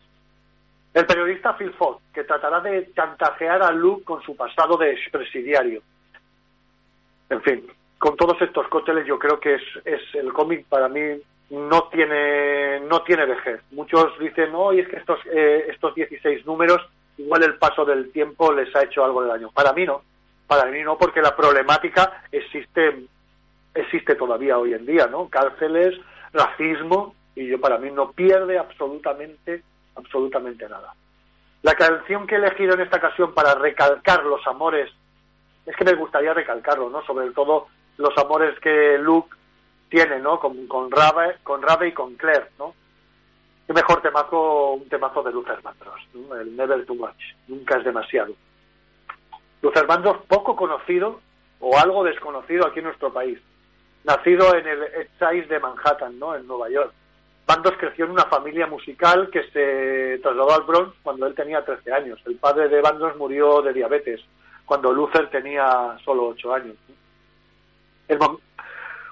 El periodista Phil Fogg, que tratará de chantajear a Luke con su pasado de expresidiario. En fin, con todos estos cócteles yo creo que es, es el cómic para mí no tiene no tiene vejez. Muchos dicen, no, y es que estos eh, estos 16 números igual el paso del tiempo les ha hecho algo de daño. Para mí no, para mí no, porque la problemática existe existe todavía hoy en día, ¿no? Cárceles, racismo y yo para mí no pierde absolutamente absolutamente nada. La canción que he elegido en esta ocasión para recalcar los amores es que me gustaría recalcarlo, ¿no? Sobre todo los amores que Luke tiene, ¿no? Con, con Rabe, con Rabe y con Claire, ¿no? Qué mejor temazo, un temazo de Luther Vandross, ¿no? El Never Too Much, nunca es demasiado. Luther Vandross poco conocido o algo desconocido aquí en nuestro país. Nacido en el East de Manhattan, ¿no? En Nueva York. Vandross creció en una familia musical que se trasladó al Bronx cuando él tenía 13 años. El padre de Vandross murió de diabetes cuando Luther tenía solo 8 años.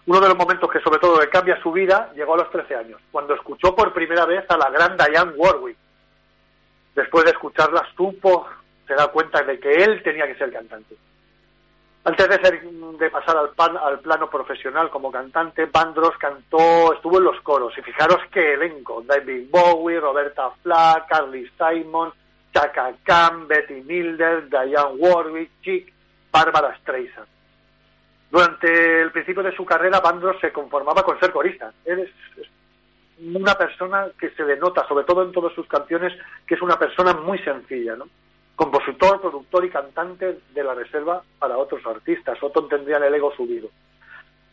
Uno de los momentos que sobre todo le cambia su vida llegó a los 13 años, cuando escuchó por primera vez a la gran Diane Warwick. Después de escucharla supo, se da cuenta de que él tenía que ser cantante. Antes de, ser- de pasar al, pan- al plano profesional como cantante, Bandros cantó, estuvo en los coros. Y fijaros qué elenco. David Bowie, Roberta Flack, Carly Simon, Chaka Khan, Betty Milder, Diane Warwick, Chick, Barbara Streisand. Durante el principio de su carrera, Bandros se conformaba con ser corista. Él es una persona que se denota, sobre todo en todas sus canciones, que es una persona muy sencilla, ¿no? Compositor, productor y cantante de la reserva para otros artistas. Otros tendrían el ego subido.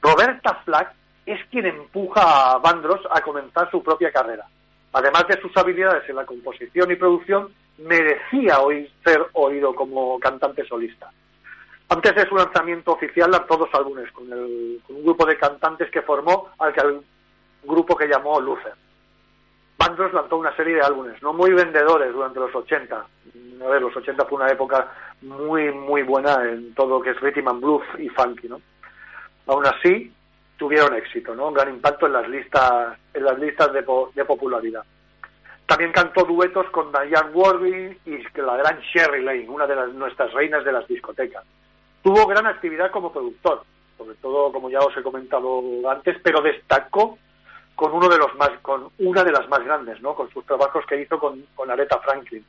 Roberta Flack es quien empuja a Bandros a comenzar su propia carrera. Además de sus habilidades en la composición y producción, merecía hoy ser oído como cantante solista. Antes de su lanzamiento oficial lanzó dos álbumes con, el- con un grupo de cantantes que formó al, que- al grupo que llamó Lucer. Bandros lanzó una serie de álbumes, no muy vendedores durante los 80. A ver, los 80 fue una época muy, muy buena en todo lo que es rhythm and blues y funky, ¿no? Aún así, tuvieron éxito, ¿no? Un gran impacto en las listas, en las listas de popularidad. También cantó duetos con Diane Warwick y la gran Sherry Lane, una de las, nuestras reinas de las discotecas. Tuvo gran actividad como productor, sobre todo, como ya os he comentado antes, pero destacó con uno de los más, con una de las más grandes, ¿no? Con sus trabajos que hizo con, con Aretha Franklin,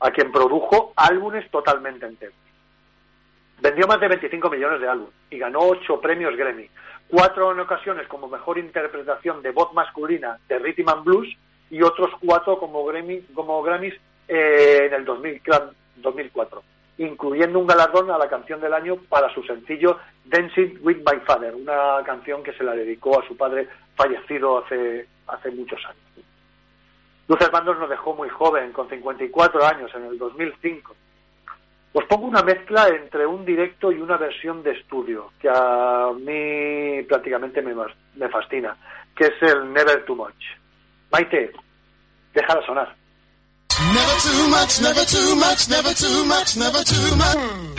a quien produjo álbumes totalmente enteros. Vendió más de 25 millones de álbumes y ganó ocho premios Grammy, cuatro en ocasiones como mejor interpretación de voz masculina de rhythm and blues y otros cuatro como Grammy, como Grammys eh, en el 2000 2004, incluyendo un galardón a la canción del año para su sencillo Dancing with My Father, una canción que se la dedicó a su padre fallecido hace hace muchos años. Luther Vandross nos dejó muy joven, con 54 años, en el 2005. Os pongo una mezcla entre un directo y una versión de estudio, que a mí prácticamente me, me fascina, que es el Never Too Much. Maite, déjala sonar. Never too much, never too much, never too much, never too much.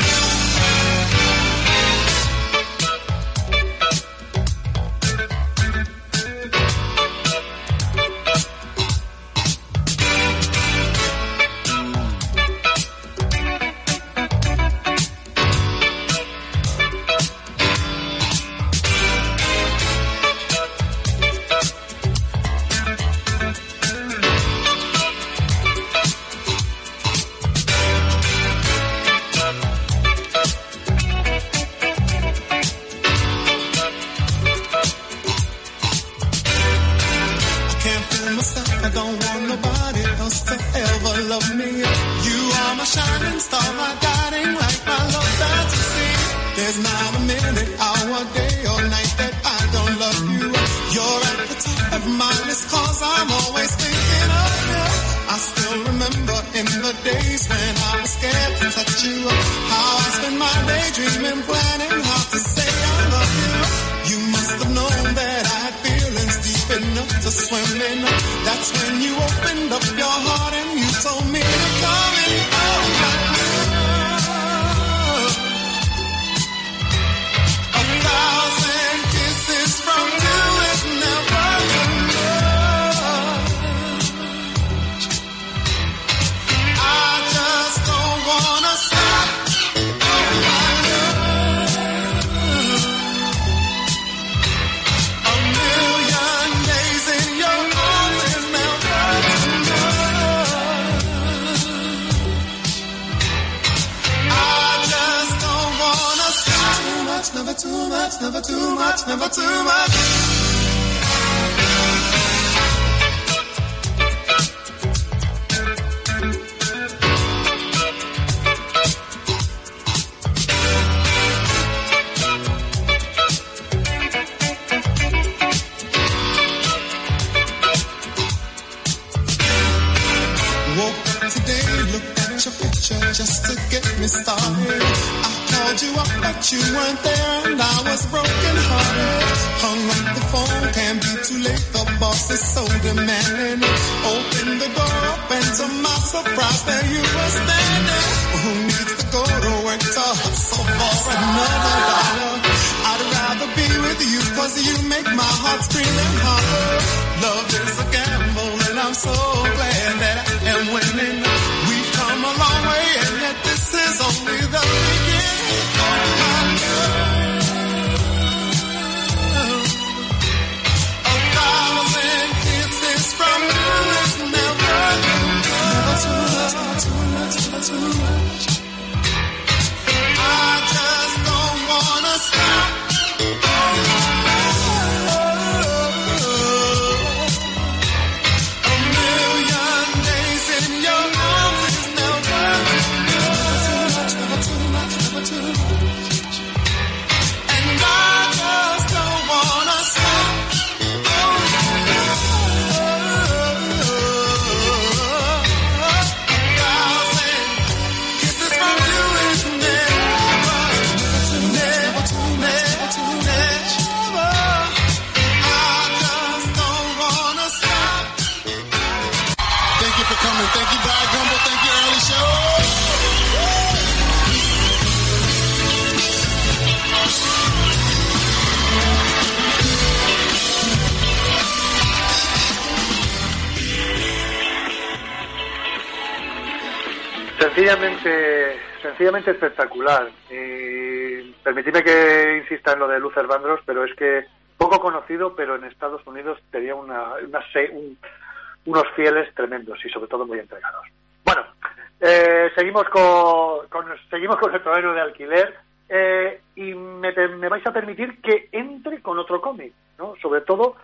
Sencillamente, espectacular. Y permitidme que insista en lo de Luther Vandross, pero es que poco conocido, pero en Estados Unidos tenía una, una un- unos fieles tremendos y sobre todo muy entregados. Bueno, eh, seguimos con, con- seguimos con el programa de alquiler eh, y me, me vais a permitir que entre con otro cómic, ¿no? Sobre todo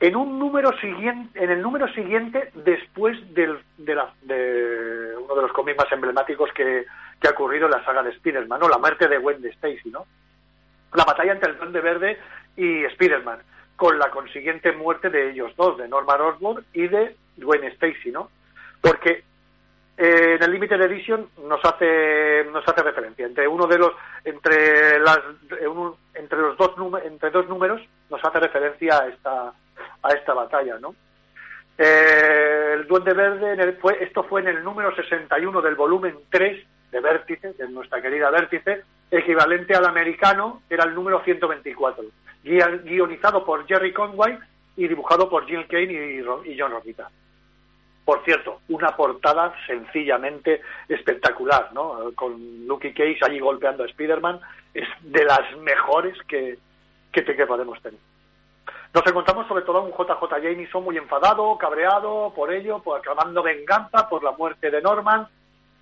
en un número siguiente, en el número siguiente después del, de, la- de uno de los cómics más emblemáticos que, ha ocurrido en la saga de Spider-Man, ¿no? La muerte de Gwen Stacy, ¿no? La batalla entre el Duende Verde y Spider-Man, con la consiguiente muerte de ellos dos, de Norman Osborn y de Gwen Stacy, ¿no? Porque eh, en el Limited Edition nos hace nos hace referencia entre uno de los entre las entre los dos entre dos números nos hace referencia a esta a esta batalla no Eh, el Duende Verde en el- fue esto fue en el número 61 del volumen 3 de Vértice de nuestra querida Vértice equivalente al americano era el número 124 guia- guionizado por Jerry Conway y dibujado por Jill Kane y, John Romita por cierto, una portada sencillamente espectacular, ¿no? Con Lucky Cage allí golpeando a Spider-Man, es de las mejores que, que, que podemos tener. Nos encontramos sobre todo a un JJ Jameson muy enfadado, cabreado por ello, por aclamando venganza por la muerte de Norman,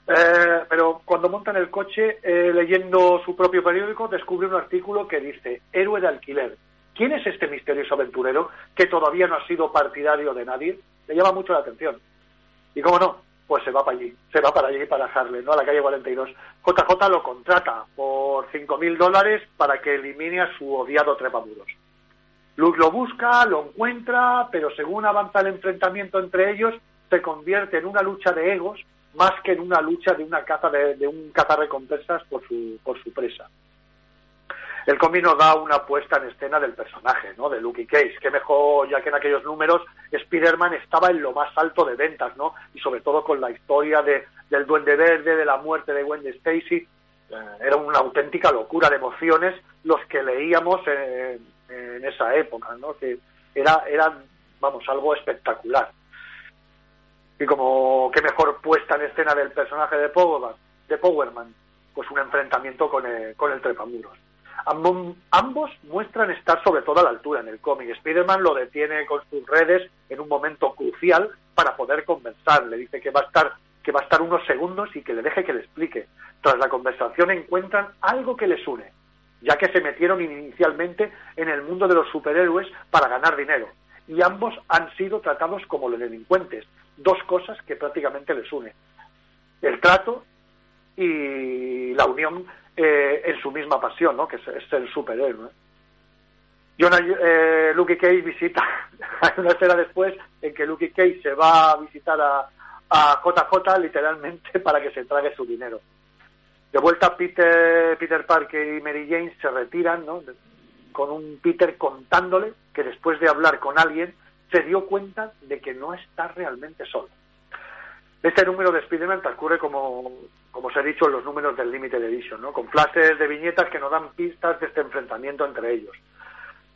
eh, pero cuando monta en el coche, eh, leyendo su propio periódico, descubre un artículo que dice Héroe de alquiler. ¿Quién es este misterioso aventurero que todavía no ha sido partidario de nadie? Le llama mucho la atención. Y cómo no, pues se va para allí, se va para allí, para Harlem, ¿no? A la calle 42. JJ lo contrata por 5.000 dólares para que elimine a su odiado trepamuros. Luke lo busca, lo encuentra, pero según avanza el enfrentamiento entre ellos, se convierte en una lucha de egos más que en una lucha de una caza de, de un cazarrecompensas por su, por su presa. El cómic da una puesta en escena del personaje, ¿no? De Lucky Case, que mejor, ya que en aquellos números Spider-Man estaba en lo más alto de ventas, ¿no? Y sobre todo con la historia de, del Duende Verde, de la muerte de Gwen Stacy, eh, era una auténtica locura de emociones los que leíamos en, en esa época, ¿no? Que era, era, vamos, algo espectacular. Y como qué mejor puesta en escena del personaje de Powerman, pues un enfrentamiento con el, con el trepamuros. Ambos, ambos muestran estar sobre todo a la altura en el cómic. Spider-Man lo detiene con sus redes en un momento crucial para poder conversar. Le dice que va a estar que va a estar unos segundos y que le deje que le explique. Tras la conversación encuentran algo que les une, ya que se metieron inicialmente en el mundo de los superhéroes para ganar dinero. Y ambos han sido tratados como los delincuentes. Dos cosas que prácticamente les une. El trato y la unión eh, en su misma pasión, ¿no? que es, el superhéroe. Jonah, eh, Luke Cage visita, hay una escena después en que Luke Cage se va a visitar a, a JJ literalmente para que se trague su dinero. De vuelta Peter, Peter Parker y Mary Jane se retiran, ¿no? con un Peter contándole que después de hablar con alguien se dio cuenta de que no está realmente solo. Este número de Spider-Man transcurre como, como os he dicho en los números del Limited Edition, ¿no? con flashes de viñetas que nos dan pistas de este enfrentamiento entre ellos.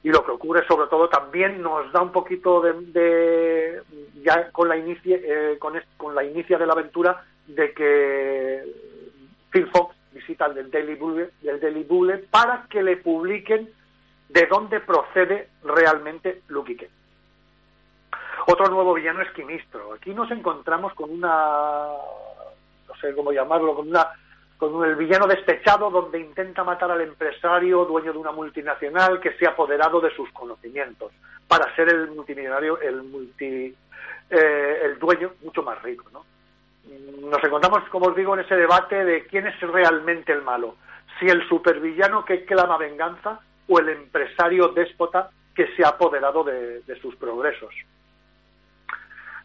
Y lo que ocurre sobre todo también nos da un poquito de, de ya con la inicia, eh, con, con la inicia de la aventura de que Phil Fox visita el del Daily Bugle, del Daily Bugle para que le publiquen de dónde procede realmente Cage. Otro nuevo villano es Quimistro. Aquí nos encontramos con una, no sé cómo llamarlo, con una con el villano despechado donde intenta matar al empresario dueño de una multinacional que se ha apoderado de sus conocimientos para ser el multimillonario, el multi, eh, el dueño mucho más rico, ¿no? Nos encontramos, como os digo, en ese debate de quién es realmente el malo, si el supervillano que clama venganza o el empresario déspota que se ha apoderado de, sus progresos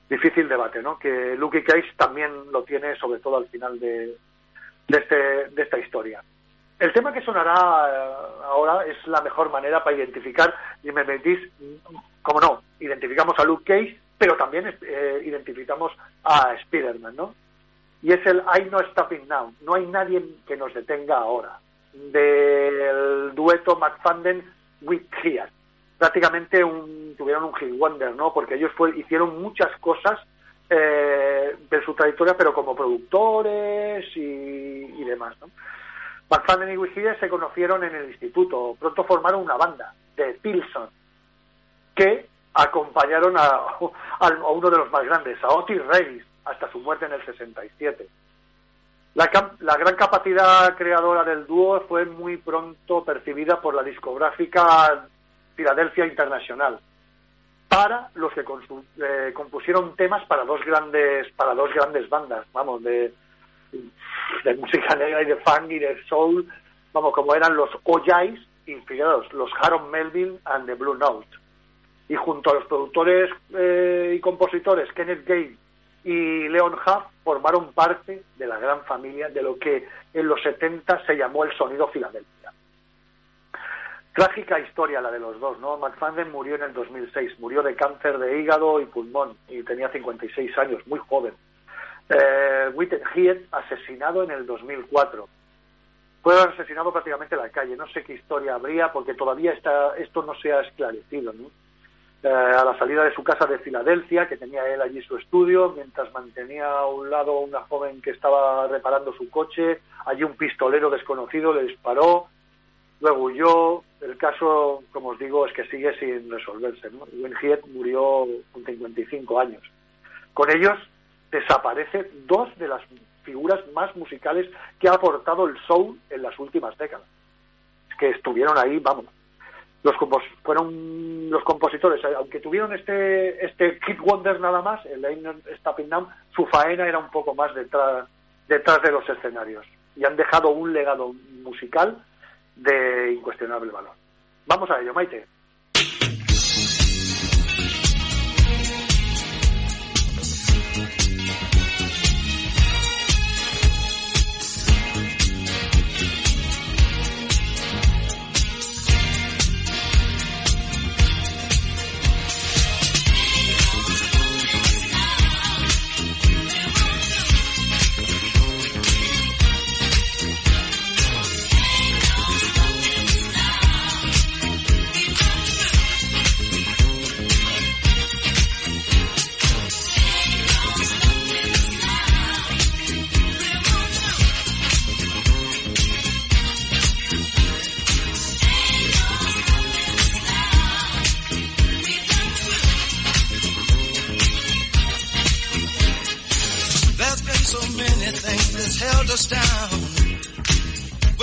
difícil debate, ¿no? Que Lucky Cage también lo tiene, sobre todo al final de, de, este, de esta historia. El tema que sonará eh, ahora es la mejor manera para identificar, y me metís, como no, identificamos a Luke Cage, pero también eh, identificamos a Spider-Man, ¿no? Y es el I No Stopping Now, no hay nadie que nos detenga ahora, del dueto McFadden with prácticamente un, tuvieron un hit wonder, ¿no? Porque ellos fue, hicieron muchas cosas eh, de su trayectoria, pero como productores y, demás. ¿no? McFadden y Wiggins se conocieron en el instituto. Pronto formaron una banda, de Pilson, que acompañaron a, uno de los más grandes, a Otis Reis, hasta su muerte en el 67. La, la gran capacidad creadora del dúo fue muy pronto percibida por la discográfica Philadelphia International para los que eh, compusieron temas para dos grandes para dos grandes bandas vamos de, música negra y de funk y de soul vamos como eran los O'Jays fijaros, los Harold Melville and the Blue Note y junto a los productores eh, y compositores Kenneth Gale y Leon Huff formaron parte de la gran familia de lo que en los 70 se llamó el sonido Filadelfia. Trágica historia la de los dos, ¿no? McFadden murió en el 2006, murió de cáncer de hígado y pulmón y tenía 56 años, muy joven. Eh, Whitney Head asesinado en el 2004. Fue asesinado prácticamente en la calle. No sé qué historia habría porque todavía está, esto no se ha esclarecido, ¿no? Eh, a la salida de su casa de Filadelfia, que tenía él allí su estudio, mientras mantenía a un lado una joven que estaba reparando su coche, allí un pistolero desconocido le disparó, luego huyó. El caso, como os digo, es que sigue sin resolverse. ¿no? Hiett murió con 55 años. Con ellos desaparecen dos de las figuras más musicales que ha aportado el soul en las últimas décadas. Es que estuvieron ahí, vamos, los compos fueron los compositores, aunque tuvieron este este Kid Wonder nada más, el Ain't Stopping su faena era un poco más detrás detrás de los escenarios y han dejado un legado musical de incuestionable valor. Vamos a ello, Maite.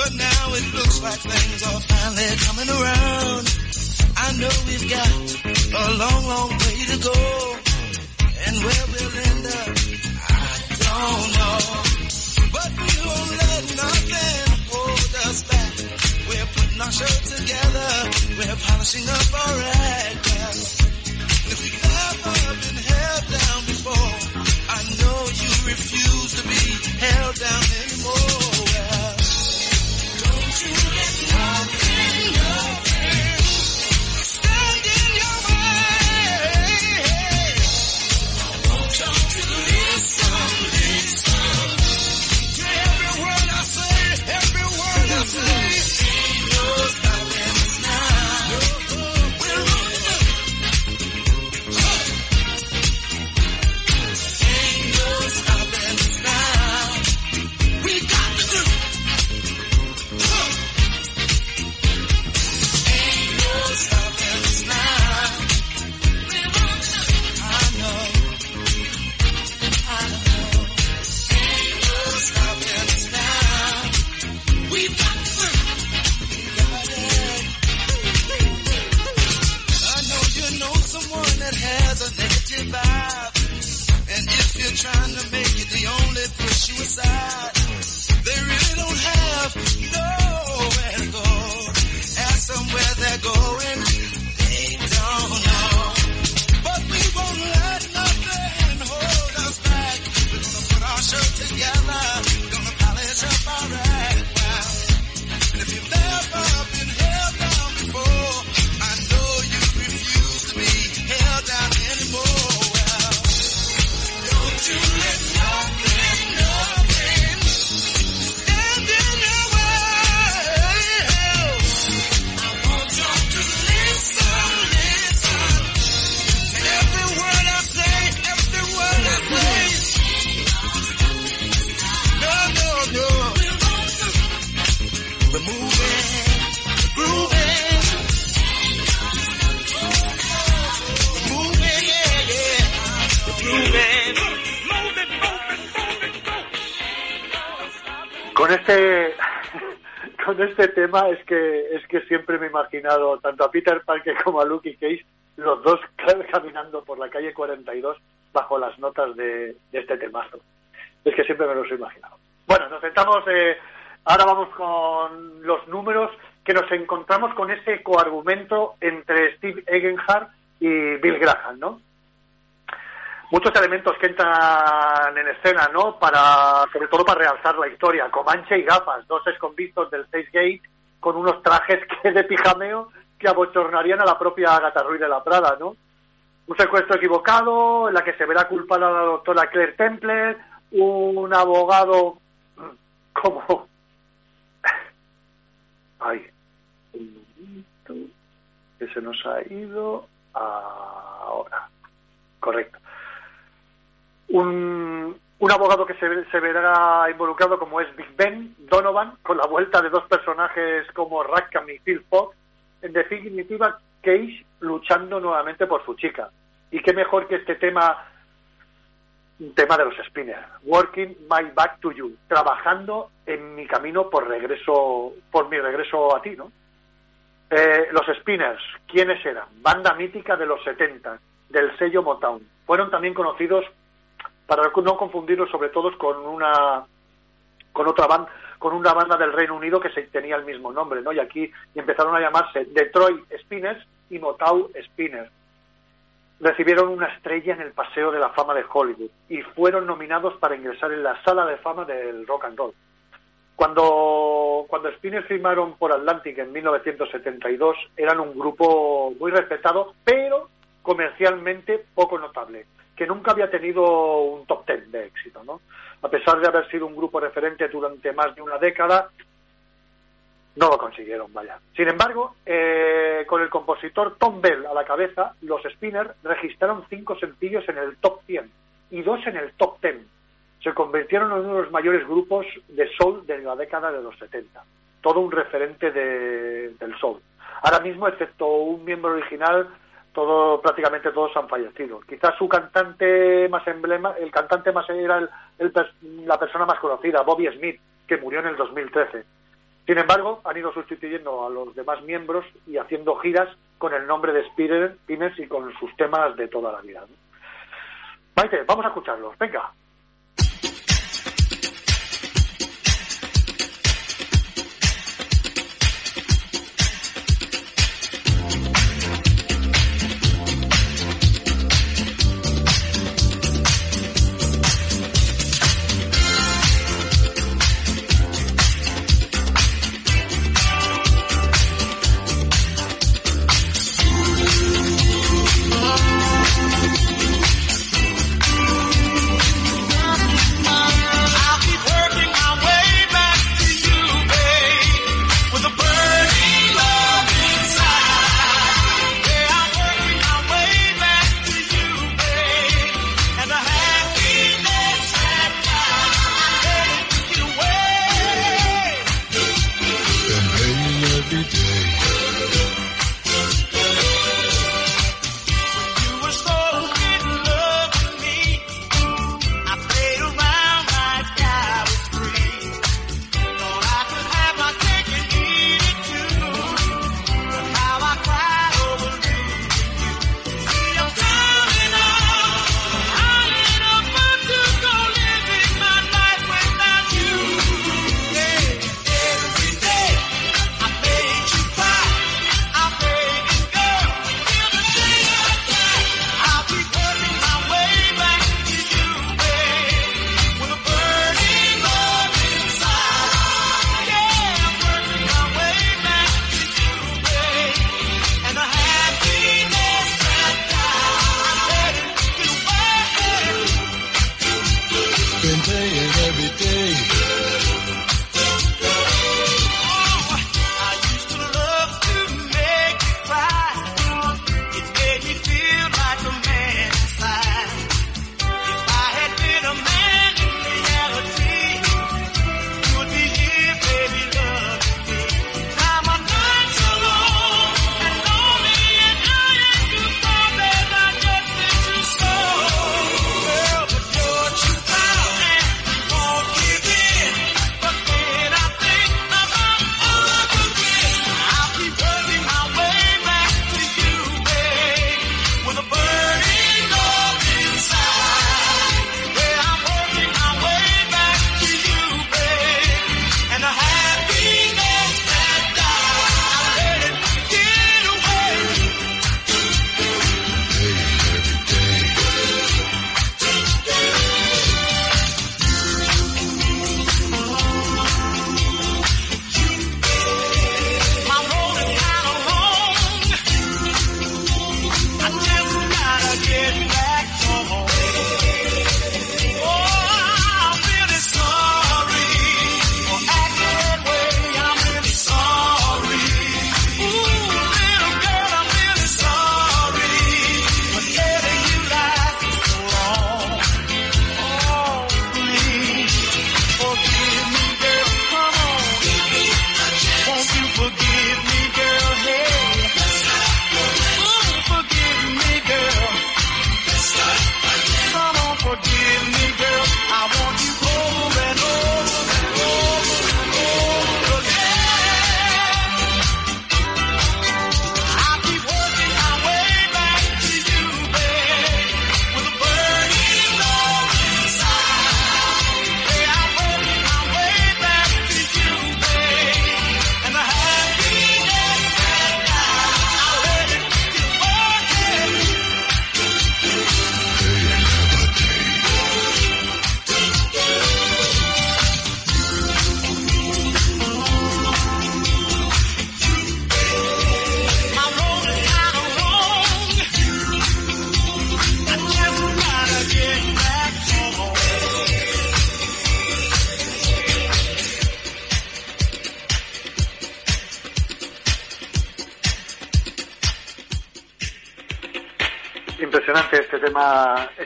But now it looks like things are finally coming around. I know we've got a long, long way to go. And where we'll end up, I don't know. But we won't let nothing hold us back. We're putting our show together. We're polishing up our act. If you've ever been held down before, I know you refuse to be held down anymore. Tema es que es que siempre me he imaginado tanto a Peter Parker como a Luke Cage los dos caminando por la calle 42 bajo las notas de, este temazo. Es que siempre me los he imaginado. Bueno, nos sentamos, eh, ahora vamos con los números que nos encontramos con ese coargumento entre Steve Egenhard y Bill Graham, ¿no? Muchos elementos que entran en escena, ¿no? Para, sobre todo para realzar la historia. Comanche y gafas, dos exconvictos del Sage Gate con unos trajes que de pijameo que abochornarían a la propia Agatha Ruiz de la Prada, ¿no? Un secuestro equivocado en la que se verá culpada la doctora Claire Templer, un abogado como... Ay, un momento, que se nos ha ido ahora. Correcto. Un, un abogado que se, se verá involucrado como es Big Ben Donovan, con la vuelta de dos personajes como Rackham y Phil Fox. En definitiva, Cage luchando nuevamente por su chica. Y qué mejor que este tema, tema de los Spinners, Working My Back to You, trabajando en mi camino por regreso, por mi regreso a ti, ¿no? Eh, los Spinners, ¿quiénes eran? Banda mítica de los 70, del sello Motown. Fueron también conocidos, para no confundirlos sobre todo con una con otra banda, con una banda del Reino Unido que se tenía el mismo nombre, ¿no? Y aquí empezaron a llamarse Detroit Spinners y Motown Spinners. Recibieron una estrella en el Paseo de la Fama de Hollywood y fueron nominados para ingresar en la Sala de Fama del Rock and Roll. Cuando, cuando Spinners firmaron por Atlantic en 1972, eran un grupo muy respetado, pero comercialmente poco notable, que nunca había tenido un top ten de éxito, ¿no? A pesar de haber sido un grupo referente durante más de una década, no lo consiguieron, vaya. Sin embargo, eh, con el compositor Tom Bell a la cabeza, los Spinners registraron cinco sencillos en el top 100 y dos en el top 10 se convirtieron en uno de los mayores grupos de soul de la década de los 70. Todo un referente de, del soul. Ahora mismo, excepto un miembro original, todo, prácticamente todos han fallecido. Quizás su cantante más emblema, el cantante más era el, la persona más conocida, Bobby Smith, que murió en el 2013. Sin embargo, han ido sustituyendo a los demás miembros y haciendo giras con el nombre de Spinners y con sus temas de toda la vida. ¿no? Maite, vamos a escucharlos. Venga.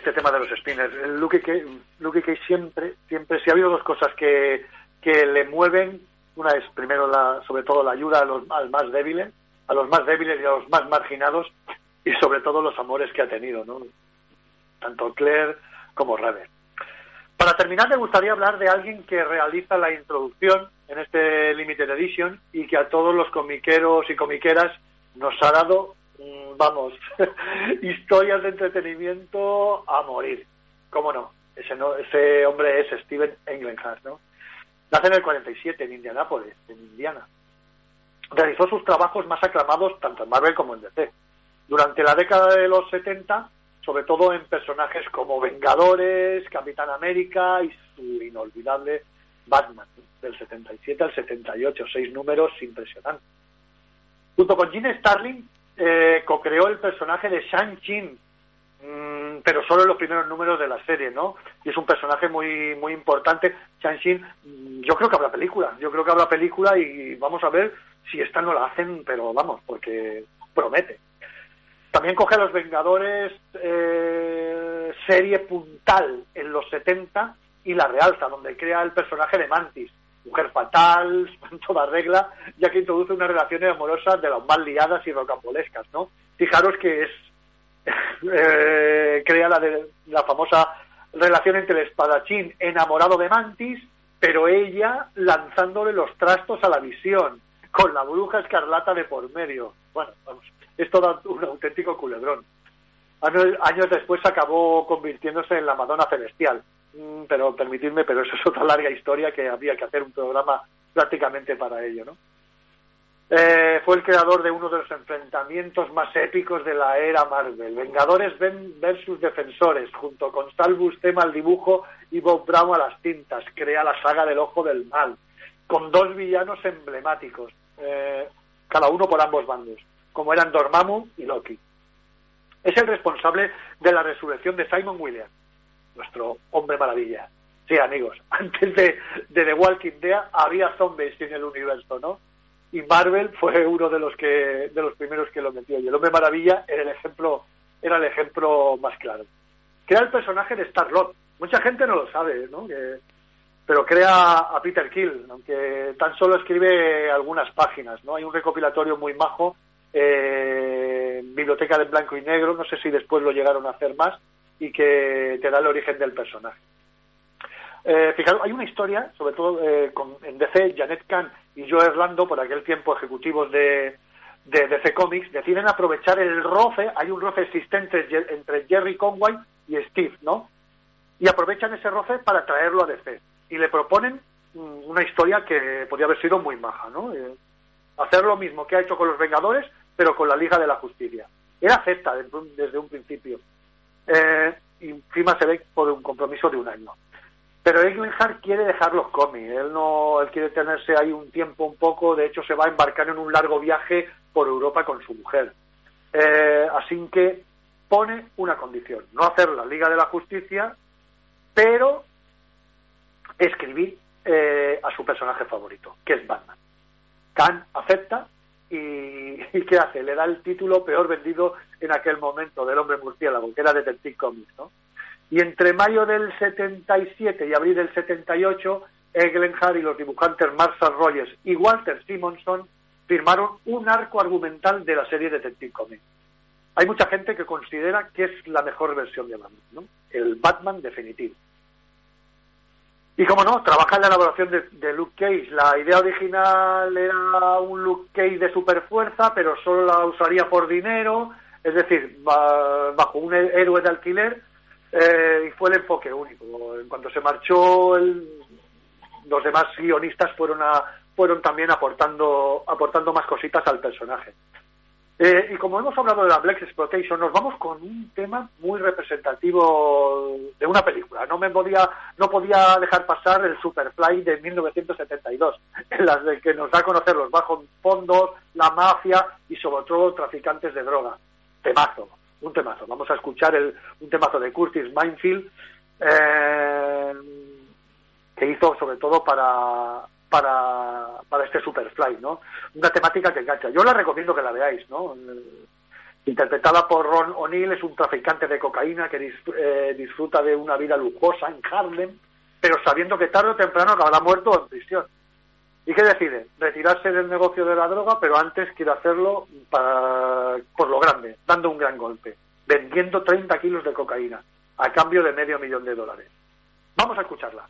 Este tema de los spinners. El Luke siempre, siempre, si ha habido dos cosas que, que le mueven, una es primero la, sobre todo la ayuda a los al más débiles, a los más débiles y a los más marginados, y sobre todo los amores que ha tenido, ¿no? Tanto Claire como Raven. Para terminar, me gustaría hablar de alguien que realiza la introducción en este Limited Edition y que a todos los comiqueros y comiqueras nos ha dado, vamos, historias de entretenimiento a morir. ¿Cómo no? Ese, no, ese hombre es Steven Englehart, ¿no? Nace en el 47 en Indianápolis, en Indiana. Realizó sus trabajos más aclamados tanto en Marvel como en DC. Durante la década de los 70, sobre todo en personajes como Vengadores, Capitán América y su inolvidable Batman, del 77 al 78, seis números impresionantes. Junto con Gene Starling, eh, co-creó el personaje de Shang-Chi, mm, pero solo en los primeros números de la serie, ¿no? Y es un personaje muy muy importante. Shang-Chi, mm, yo creo que habrá película, yo creo que habrá película y vamos a ver si esta no la hacen, pero vamos, porque promete. También coge a los Vengadores eh, serie puntal en los 70 y la realza, donde crea el personaje de Mantis, mujer fatal, en toda regla, ya que introduce unas relaciones amorosas de las más liadas y rocambolescas, ¿no? Fijaros que es eh, crea la, de, la famosa relación entre el espadachín enamorado de Mantis, pero ella lanzándole los trastos a la visión, con la bruja escarlata de por medio. Bueno, vamos, es todo un auténtico culebrón. Años, años después acabó convirtiéndose en la Madonna Celestial. Mm, Pero permitidme, pero eso es otra larga historia que habría que hacer un programa prácticamente para ello, ¿no? Eh, fue el creador de uno de los enfrentamientos más épicos de la era Marvel, Vengadores ven- versus Defensores, junto con Sal Buscema al dibujo y Bob Brown a las tintas, crea la saga del Ojo del Mal, con dos villanos emblemáticos, eh, cada uno por ambos bandos, como eran Dormammu y Loki. Es el responsable de la resurrección de Simon Williams, nuestro hombre maravilla. Sí, amigos, antes de, de The Walking Dead había zombies en el universo, ¿no? Y Marvel fue uno de los que de los primeros que lo metió. Y el hombre maravilla era el ejemplo era el ejemplo más claro. Crea el personaje de Star Lord. Mucha gente no lo sabe, ¿no? Pero crea a Peter Kill, aunque tan solo escribe algunas páginas, ¿no? Hay un recopilatorio muy majo, eh, Biblioteca de Blanco y Negro, no sé si después lo llegaron a hacer más, y que te da el origen del personaje. Eh, fijaros, hay una historia, sobre todo eh, con, en DC, Janet Kahn y Joe Orlando, por aquel tiempo ejecutivos de, de DC Comics, deciden aprovechar el roce, hay un roce existente entre- Jerry Conway y Steve, ¿no? Y aprovechan ese roce para traerlo a DC. Y le proponen mm, una historia que podría haber sido muy maja, ¿no? Eh, hacer lo mismo que ha hecho con los Vengadores, pero con la Liga de la Justicia. Era acepta desde un principio. Eh, y encima se ve por un compromiso de un año. Pero Englehart quiere dejar los cómics, él no, él quiere tenerse ahí un tiempo un poco, de hecho se va a embarcar en un largo viaje por Europa con su mujer. Eh, así que pone una condición, no hacer la Liga de la Justicia, pero escribir eh, a su personaje favorito, que es Batman. Khan acepta y, y ¿qué hace? Le da el título peor vendido en aquel momento del hombre murciélago, que era Detective Comics, ¿no? Y entre mayo del 77 y abril del 78, Eglenhard y los dibujantes Marshall Rogers y Walter Simonson firmaron un arco argumental de la serie Detective Comics. Hay mucha gente que considera que es la mejor versión de Batman, ¿no? El Batman definitivo. Y como no, trabaja en la elaboración de, Luke Cage. La idea original era un Luke Cage de superfuerza, pero solo la usaría por dinero, es decir, ba- bajo un héroe de alquiler, eh, y fue el enfoque único. En cuanto se marchó, el- los demás guionistas fueron, a, fueron también aportando, aportando más cositas al personaje. Eh, y como hemos hablado de la Black Exploitation, nos vamos con un tema muy representativo de una película. No me podía, no podía dejar pasar el Superfly de 1972, en las de que nos da a conocer los bajos fondos, la mafia y sobre todo traficantes de droga. Temazo, un temazo. Vamos a escuchar el, un temazo de Curtis Minefield eh, que hizo sobre todo para para, para este Superfly, ¿no? Una temática que engancha. Yo la recomiendo que la veáis, ¿no? Eh, Interpretada por Ron O'Neill, es un traficante de cocaína que dis- eh, disfruta de una vida lujosa en Harlem, pero sabiendo que tarde o temprano acabará muerto en prisión. ¿Y qué decide? Retirarse del negocio de la droga, pero antes quiere hacerlo para, por lo grande, dando un gran golpe, vendiendo 30 kilos de cocaína, a cambio de medio millón de dólares. Vamos a escucharla.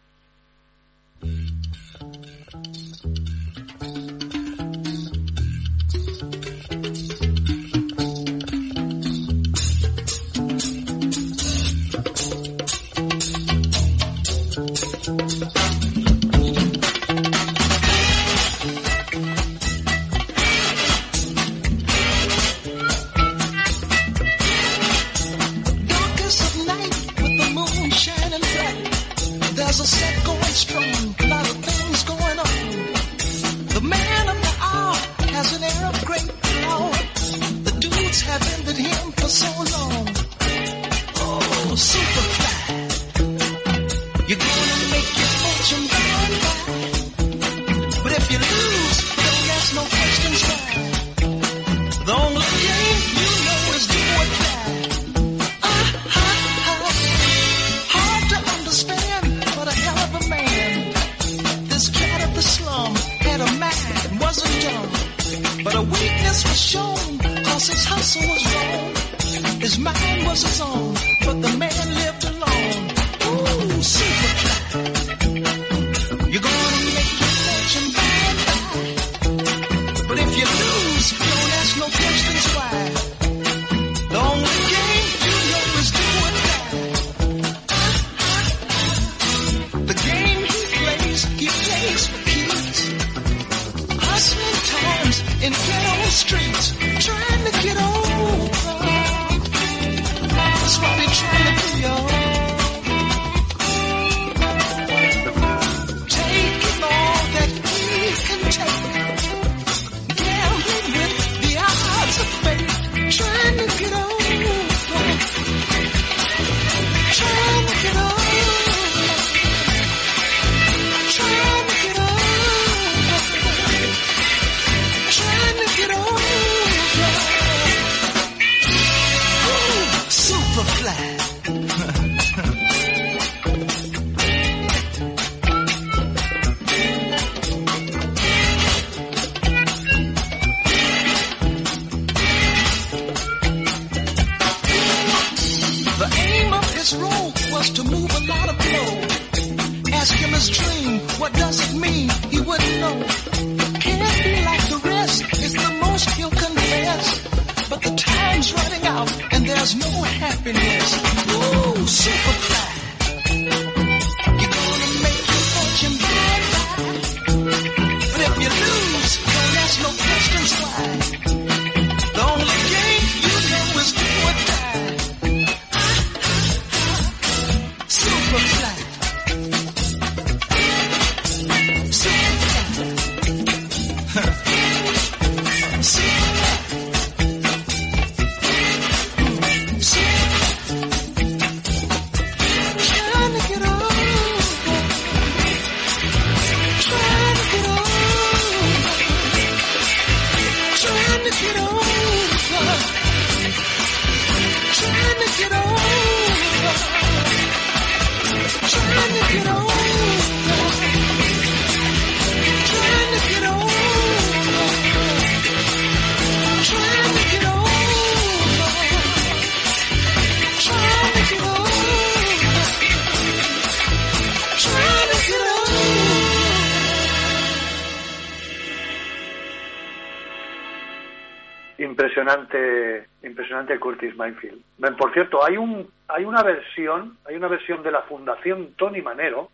Por cierto, hay un, hay una versión, hay una versión de la Fundación Tony Manero,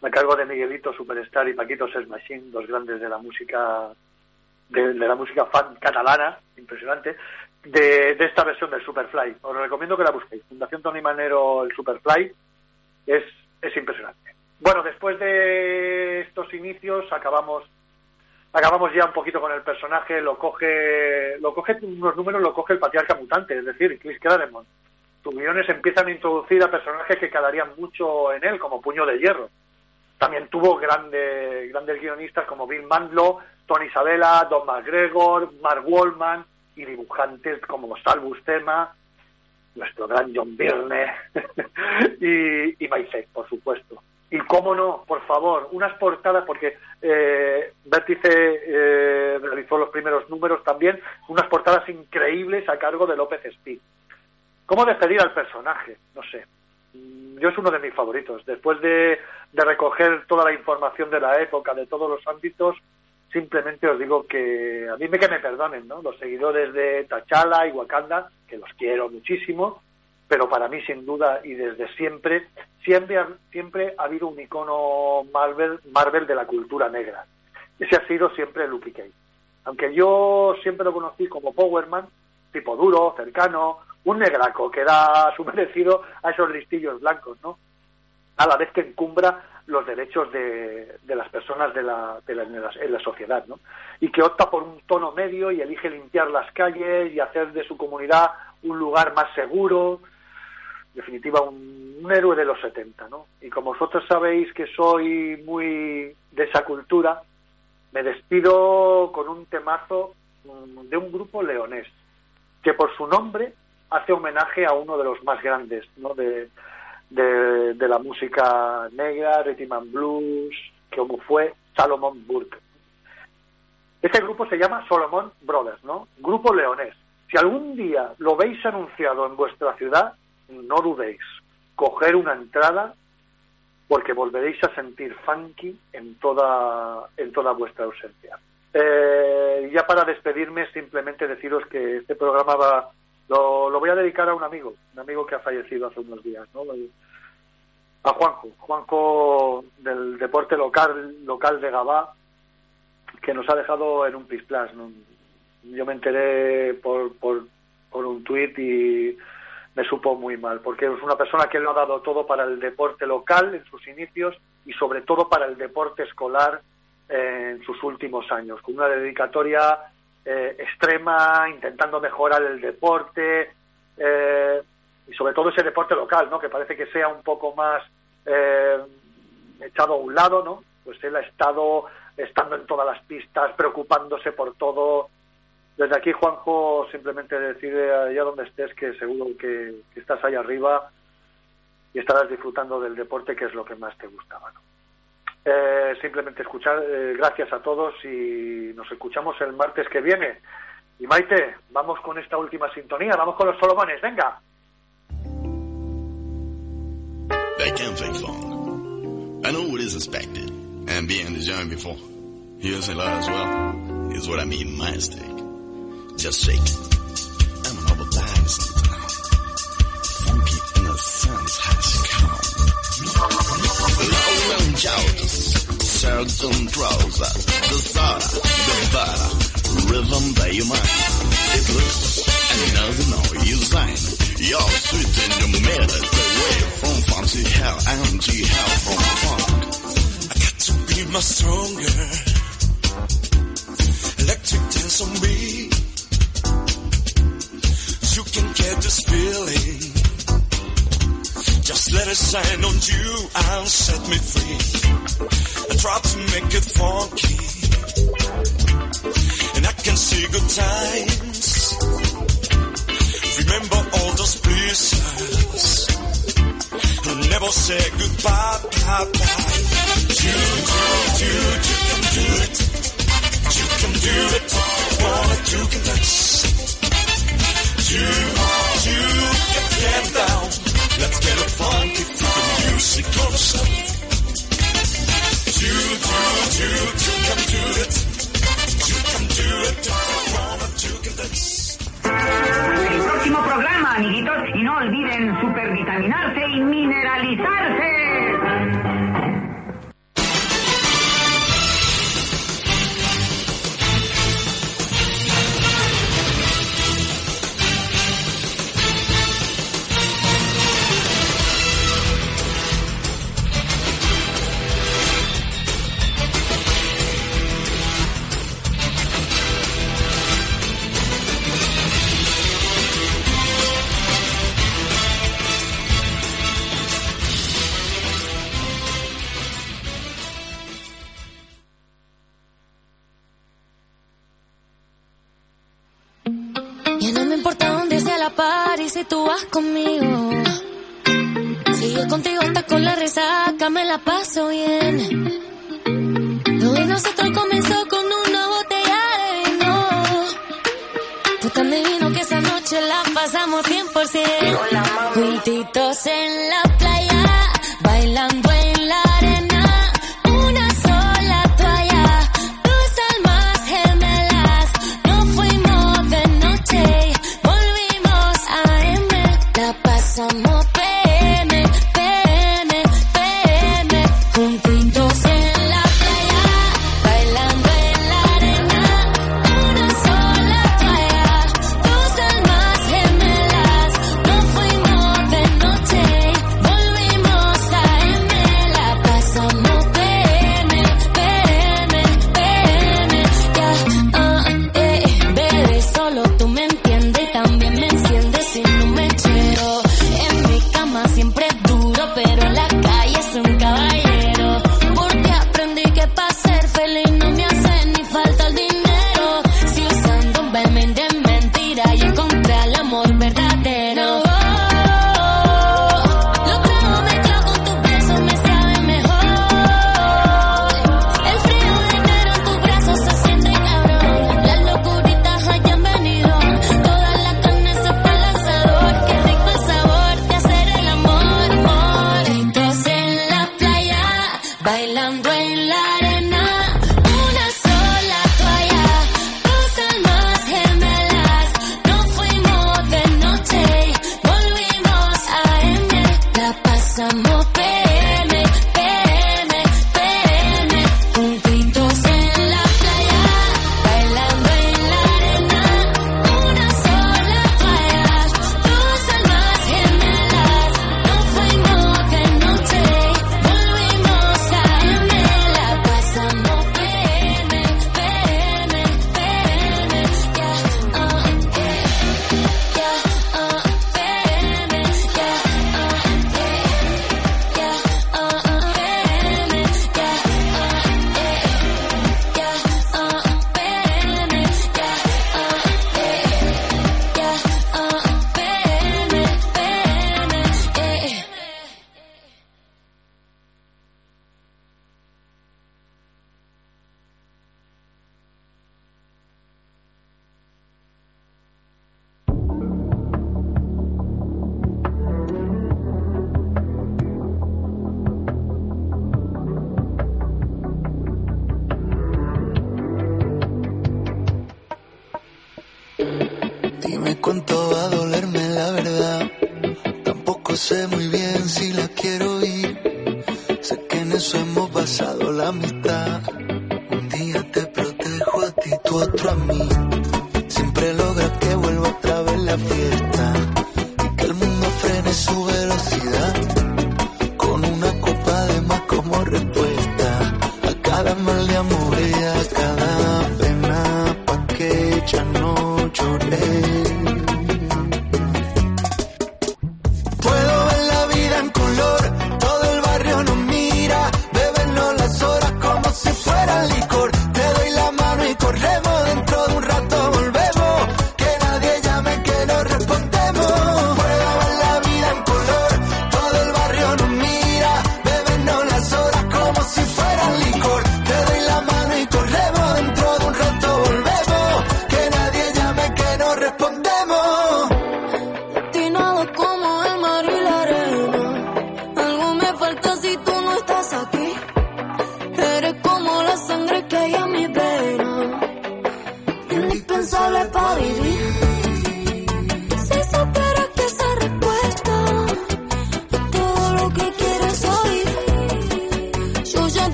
me cargo de Miguelito Superstar y Paquito Ses Machine, dos grandes de la música, de, de la música fan catalana, impresionante, de, de esta versión del Superfly. Os recomiendo que la busquéis. Fundación Tony Manero, el Superfly, es, es impresionante. Bueno, después de estos inicios acabamos acabamos ya un poquito con el personaje, lo coge, lo coge unos números, lo coge el patriarca mutante, es decir, Chris Claremont. Sus guiones empiezan a introducir a personajes que quedarían mucho en él, como Puño de Hierro. También tuvo grandes, grandes guionistas como Bill Mandlo, Tony Isabella, Don McGregor, Mark Wallman y dibujantes como Salvus Tema, nuestro gran John Byrne y, y por supuesto. Y cómo no, por favor, unas portadas, porque eh, Vértice eh, realizó los primeros números también, unas portadas increíbles a cargo de López Speed. ¿Cómo despedir al personaje? No sé. Mm, Yo es uno de mis favoritos. Después de, recoger toda la información de la época, de todos los ámbitos, simplemente os digo que a mí me que me perdonen, ¿no? Los seguidores de T'Challa y Wakanda, que los quiero muchísimo, pero para mí sin duda y desde siempre siempre siempre ha habido un icono Marvel Marvel de la cultura negra. Ese ha sido siempre Luke Cage. Aunque yo siempre lo conocí como Powerman, tipo duro, cercano, un negraco que da su merecido a esos listillos blancos, ¿no? A la vez que encumbra los derechos de, de las personas de la, de la- en, la, sociedad, ¿no? Y que opta por un tono medio y elige limpiar las calles y hacer de su comunidad un lugar más seguro, definitiva un, héroe de los 70, ¿no? Y como vosotros sabéis que soy muy de esa cultura, me despido con un temazo mm, de un grupo leonés, que por su nombre hace homenaje a uno de los más grandes, ¿no? De, de, de la música negra, rhythm and blues, como fue Salomon Burke. Este grupo se llama Solomon Brothers, ¿no? Grupo leonés. Si algún día lo veis anunciado en vuestra ciudad, no dudéis, coger una entrada porque volveréis a sentir funky en toda, en toda vuestra ausencia. Eh, ya para despedirme, simplemente deciros que este programa va, lo, lo voy a dedicar a un amigo, un amigo que ha fallecido hace unos días, ¿no? A Juanjo, Juanjo del deporte local, local de Gabá, que nos ha dejado en un pisplas. Yo me enteré por, por, por un tuit y me supo muy mal, porque es una persona que lo ha dado todo para el deporte local en sus inicios y sobre todo para el deporte escolar eh, en sus últimos años, con una dedicatoria eh, extrema, intentando mejorar el deporte eh, y sobre todo ese deporte local, ¿no? que parece que sea un poco más eh, echado a un lado, ¿no? Pues él ha estado estando en todas las pistas, preocupándose por todo, desde aquí, Juanjo, simplemente decide allá donde estés que seguro que, estás ahí arriba y estarás disfrutando del deporte, que es lo que más te gustaba. Eh, simplemente escuchar, eh, gracias a todos y nos escuchamos el martes que viene. Y Maite, vamos con esta última sintonía, vamos con los Solomones, venga. Take long. I know what is expected, and being the before. A as well. Here's what I mean, mistake. Just shake it. I'm an over dynasty town. Funky innocence has come. Low and jowls, certain trousers, the Zara, the Vara, rhythm that you mind. It looks and doesn't know you sign. You're sweet in the middle, the way from to hell and to hell from funk. I got to be my stronger. Electric dance on me. Can get this feeling. Just let it shine on you and set me free. I try to make it funky. And I can see good times. Remember all those blizzards. And never say goodbye, bye, bye. You, you, you, can do it. You can do it. Wanna, you can dance. Let's get a music el próximo programa, amiguitos, y no olviden supervitaminarse y mineralizarse. tú vas conmigo. Si yo contigo estás con la resaca, me la paso bien. Lo de nosotros comenzó con una botella de vino. Tú tan divino que esa noche la pasamos 100%. Con. Juntitos en la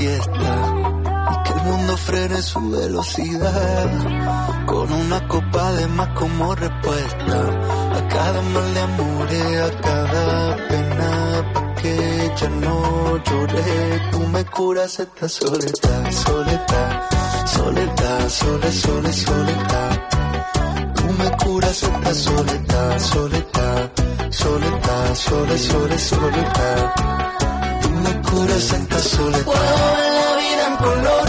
Y que el mundo frene su velocidad. Con una copa de más como respuesta. A cada mal de amor y a cada pena. Que ya no lloré. Tú me curas esta soledad, soledad. Soledad, sole, sole, soledad. Tú me curas esta soledad, soledad. Soledad, sole, sole, soledad. Tú me curas esta soledad. Puedo ver la vida color,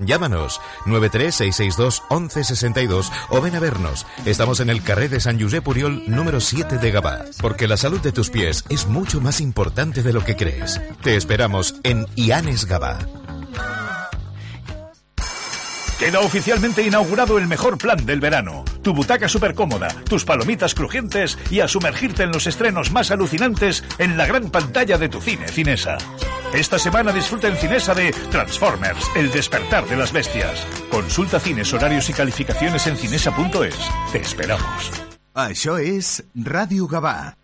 Llámanos 936621162 o ven a vernos. Estamos en el carré de San Josep Puriol número 7 de Gabá, porque la salud de tus pies es mucho más importante de lo que crees. Te esperamos en Ianes Gabá. Queda oficialmente inaugurado el mejor plan del verano. Tu butaca súper cómoda, tus palomitas crujientes y a sumergirte en los estrenos más alucinantes en la gran pantalla de tu cine Cinesa. Esta semana disfruta en Cinesa de Transformers, el despertar de las bestias. Consulta cines, horarios y calificaciones en cinesa.es. Te esperamos. Això és Ràdio Gavà.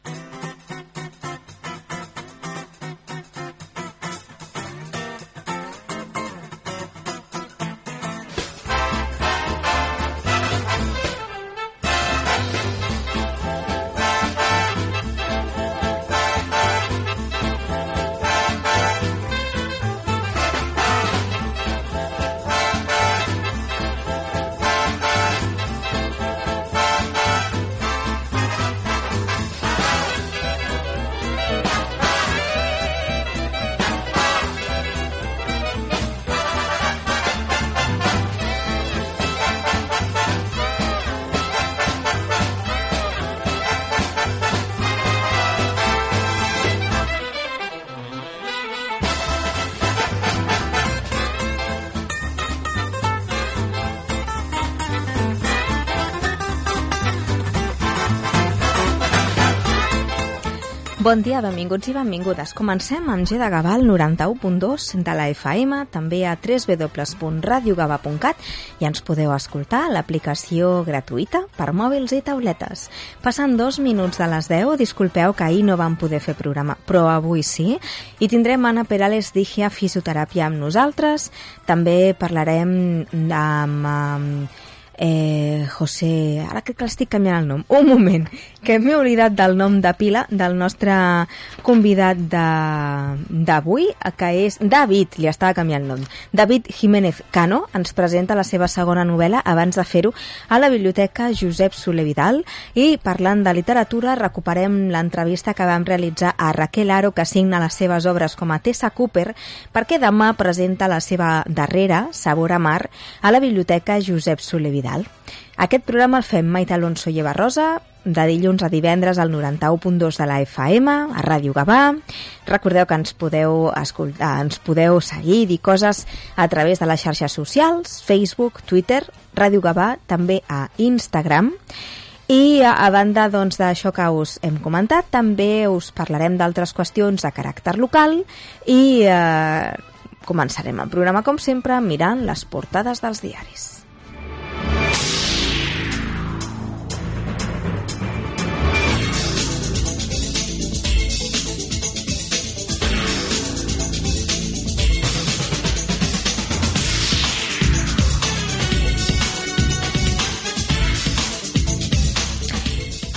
Bon dia, benvinguts i benvingudes. Comencem amb G de Gavà al 91.2 de la FM, també a www.radiogavà.cat i ens podeu escoltar a l'aplicació gratuïta per mòbils i tauletes. Passant dos minuts de les 10, disculpeu que ahir no vam poder fer programa, però avui sí, i tindrem Anna Perales Digia Fisioteràpia amb nosaltres, també parlarem amb... amb eh, José, ara crec que l'estic canviant el nom, un moment, que m'he oblidat del nom de pila del nostre convidat d'avui, que és David, li estava canviant el nom, David Jiménez Cano, ens presenta la seva segona novel·la abans de fer-ho a la Biblioteca Josep Soler Vidal i parlant de literatura recuperem l'entrevista que vam realitzar a Raquel Aro que signa les seves obres com a Tessa Cooper perquè demà presenta la seva darrera, Sabor a Mar, a la Biblioteca Josep Soler Vidal. Aquest programa el fem Maite Alonso i Eva Rosa, de dilluns a divendres al 91.2 de la FM, a Ràdio Gavà. Recordeu que ens podeu, escoltar, ens podeu seguir i dir coses a través de les xarxes socials, Facebook, Twitter, Ràdio Gavà, també a Instagram. I a, a banda doncs, que us hem comentat, també us parlarem d'altres qüestions de caràcter local i eh, començarem el programa, com sempre, mirant les portades dels diaris.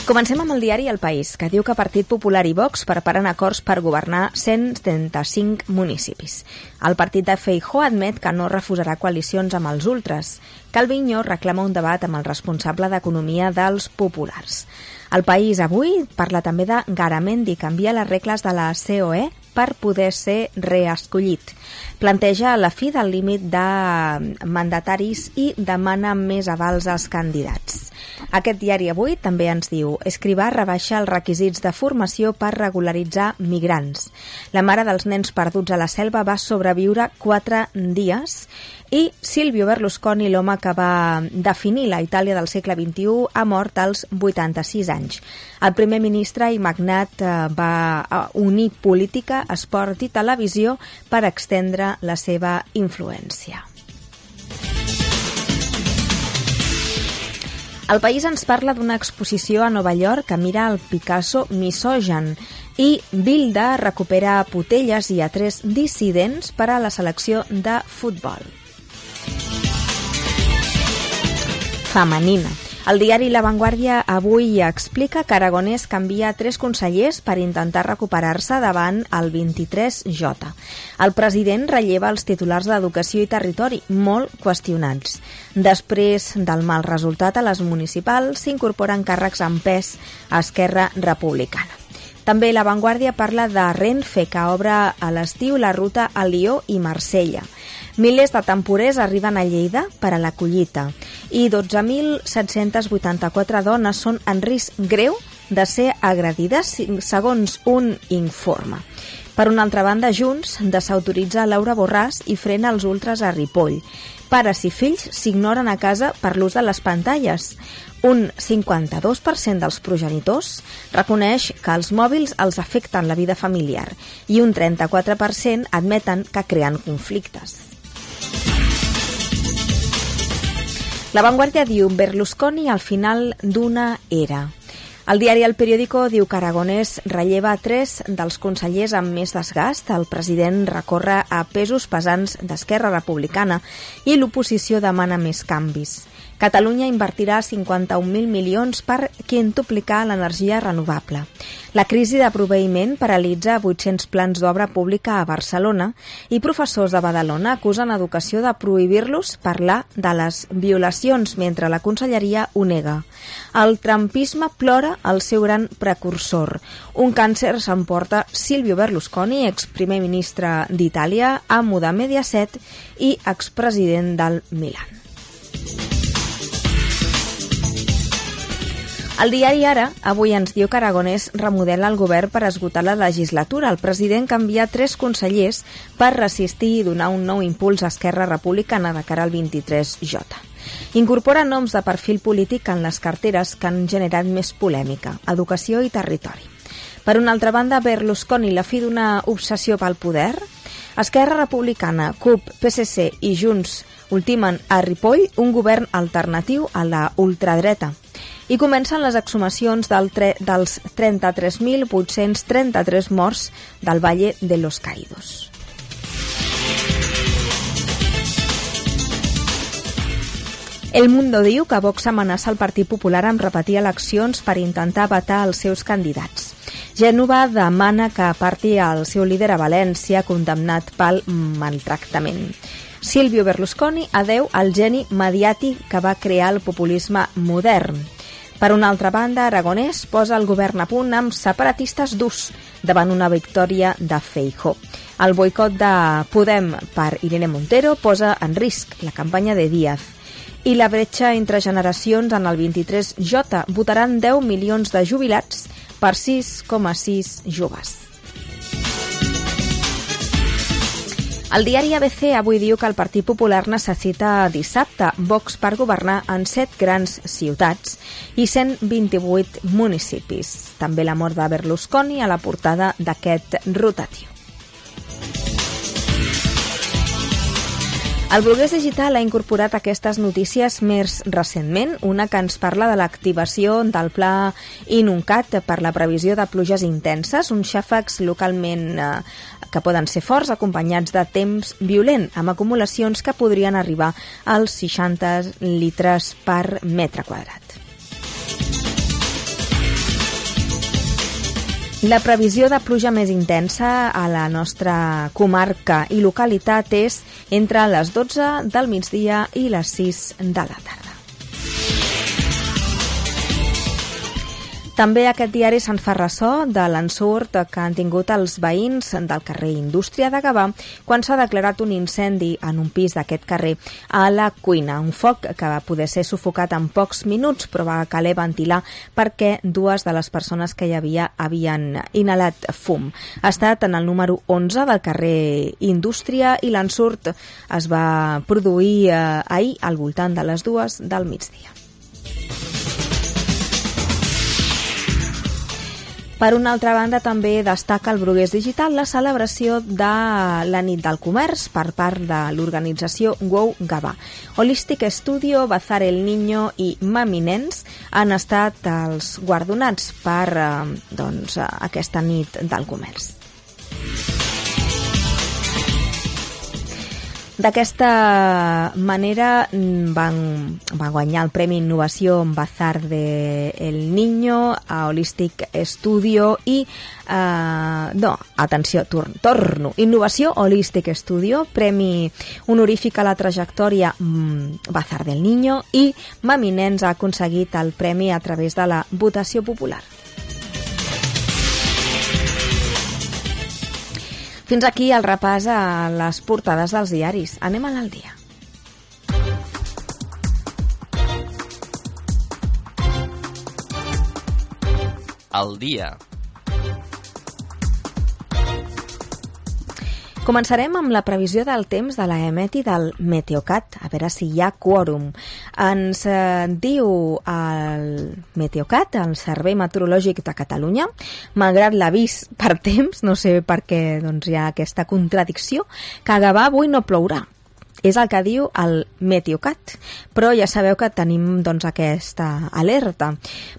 Comencem amb el diari El País, que diu que Partit Popular i Vox preparen acords per governar 135 municipis. El partit de Feijó admet que no refusarà coalicions amb els ultres. Calviño reclama un debat amb el responsable d'Economia dels Populars. El País avui parla també de Garamendi, canvia les regles de la COE per poder ser reescollit. Planteja la fi del límit de mandataris i demana més avals als candidats. Aquest diari avui també ens diu Escrivà rebaixa els requisits de formació per regularitzar migrants. La mare dels nens perduts a la selva va sobreviure quatre dies i Silvio Berlusconi, l'home que va definir la Itàlia del segle XXI, ha mort als 86 anys. El primer ministre i magnat eh, va eh, unir política, esport i televisió per extendre la seva influència. El País ens parla d'una exposició a Nova York que mira el Picasso misogen i Bilda recupera Potelles i a tres dissidents per a la selecció de futbol. Femenina. El diari La Vanguardia avui explica que Aragonès canvia tres consellers per intentar recuperar-se davant el 23J. El president relleva els titulars d'Educació i Territori, molt qüestionats. Després del mal resultat a les municipals, s'incorporen càrrecs en pes a Esquerra Republicana. També La Vanguardia parla de Renfe, que obre a l'estiu la ruta a Lió i Marsella. Milers de temporers arriben a Lleida per a la collita i 12.784 dones són en risc greu de ser agredides segons un informe. Per una altra banda, Junts desautoritza Laura Borràs i frena els ultres a Ripoll. Pares i fills s'ignoren a casa per l'ús de les pantalles. Un 52% dels progenitors reconeix que els mòbils els afecten la vida familiar i un 34% admeten que creen conflictes. La Vanguardia diu Berlusconi al final d'una era. El diari El Periódico diu que Aragonès relleva tres dels consellers amb més desgast. El president recorre a pesos pesants d'Esquerra Republicana i l'oposició demana més canvis. Catalunya invertirà 51.000 milions per quintuplicar l'energia renovable. La crisi de proveïment paralitza 800 plans d'obra pública a Barcelona i professors de Badalona acusen Educació de prohibir-los parlar de les violacions mentre la conselleria ho nega. El trampisme plora el seu gran precursor. Un càncer s'emporta Silvio Berlusconi, exprimer ministre d'Itàlia, amo de Mediaset i expresident del Milan. El diari Ara avui ens diu que Aragonès remodela el govern per esgotar la legislatura. El president canvia tres consellers per resistir i donar un nou impuls a Esquerra Republicana de cara al 23J. Incorpora noms de perfil polític en les carteres que han generat més polèmica, educació i territori. Per una altra banda, Berlusconi, la fi d'una obsessió pel poder, Esquerra Republicana, CUP, PSC i Junts ultimen a Ripoll un govern alternatiu a la ultradreta i comencen les exhumacions del tre dels 33.833 morts del Valle de los Caídos. El Mundo diu que Vox amenaça el Partit Popular amb repetir eleccions per intentar vetar els seus candidats. Gènova demana que aparti el seu líder a València, condemnat pel maltractament. Silvio Berlusconi adeu al geni mediàtic que va crear el populisme modern. Per una altra banda, Aragonès posa el govern a punt amb separatistes durs davant una victòria de Feijó. El boicot de Podem per Irene Montero posa en risc la campanya de Díaz. I la bretxa entre generacions en el 23J votaran 10 milions de jubilats per 6,6 joves. El diari ABC avui diu que el Partit Popular necessita dissabte Vox per governar en set grans ciutats i 128 municipis. També la mort de Berlusconi a la portada d'aquest rotatiu. El Bloguers Digital ha incorporat aquestes notícies més recentment, una que ens parla de l'activació del pla Inuncat per la previsió de pluges intenses, uns xàfecs localment eh, que poden ser forts acompanyats de temps violent, amb acumulacions que podrien arribar als 60 litres per metre quadrat. La previsió de pluja més intensa a la nostra comarca i localitat és entre les 12 del migdia i les 6 de la tarda. També aquest diari se'n fa ressò de l'ensurt que han tingut els veïns del carrer Indústria de Gavà quan s'ha declarat un incendi en un pis d'aquest carrer a la cuina. Un foc que va poder ser sufocat en pocs minuts però va caler ventilar perquè dues de les persones que hi havia havien inhalat fum. Ha estat en el número 11 del carrer Indústria i l'ensurt es va produir eh, ahir al voltant de les dues del migdia. Per una altra banda, també destaca el Brugués Digital la celebració de la nit del comerç per part de l'organització Wow Gavà. Holistic Studio, Bazar el Niño i Mami Nens han estat els guardonats per eh, doncs, aquesta nit del comerç. D'aquesta manera mm, van, va guanyar el Premi Innovació Bazar de El Niño a Holistic Studio i Uh, no, atenció, torn, torno. Innovació Holistic Studio, premi honorífic a la trajectòria mm, Bazar del Niño i Mami Nens ha aconseguit el premi a través de la votació popular. Fins aquí el repàs a les portades dels diaris. Anem a l'Aldia. Al dia. Començarem amb la previsió del temps de la EMET i del Meteocat, a veure si hi ha quòrum. Ens eh, diu el Meteocat, el Servei Meteorològic de Catalunya, malgrat l'avís per temps, no sé per què doncs, hi ha aquesta contradicció, que a Gavà avui no plourà, és el que diu el Meteocat, però ja sabeu que tenim doncs, aquesta alerta.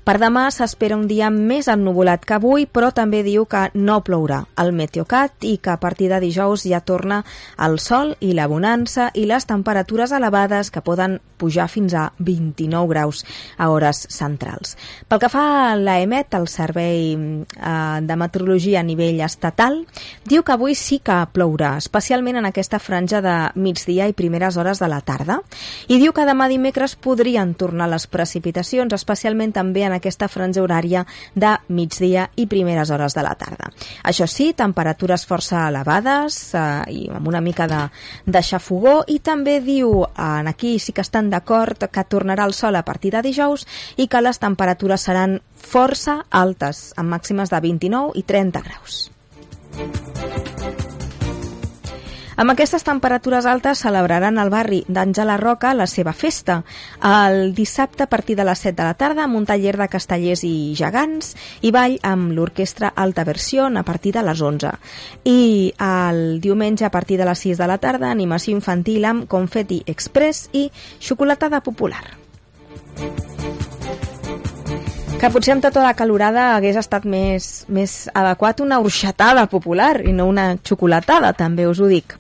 Per demà s'espera un dia més ennuvolat que avui, però també diu que no plourà el Meteocat i que a partir de dijous ja torna el sol i la bonança i les temperatures elevades que poden pujar fins a 29 graus a hores centrals. Pel que fa a l'EMET, el Servei eh, de Meteorologia a nivell estatal, diu que avui sí que plourà, especialment en aquesta franja de migdia i primeres hores de la tarda. I diu que demà dimecres podrien tornar les precipitacions, especialment també en aquesta franja horària de migdia i primeres hores de la tarda. Això sí, temperatures força elevades eh, i amb una mica de, de xafogó i també diu, en aquí sí que estan d'acord, que tornarà el sol a partir de dijous i que les temperatures seran força altes, amb màximes de 29 i 30 graus. Amb aquestes temperatures altes celebraran al barri d'Àngela Roca la seva festa. El dissabte a partir de les 7 de la tarda amb un taller de castellers i gegants i ball amb l'orquestra Alta Versió a partir de les 11. I el diumenge a partir de les 6 de la tarda animació infantil amb confeti express i xocolatada popular. Que potser amb tota la calorada hagués estat més, més adequat una orxatada popular i no una xocolatada, també us ho dic.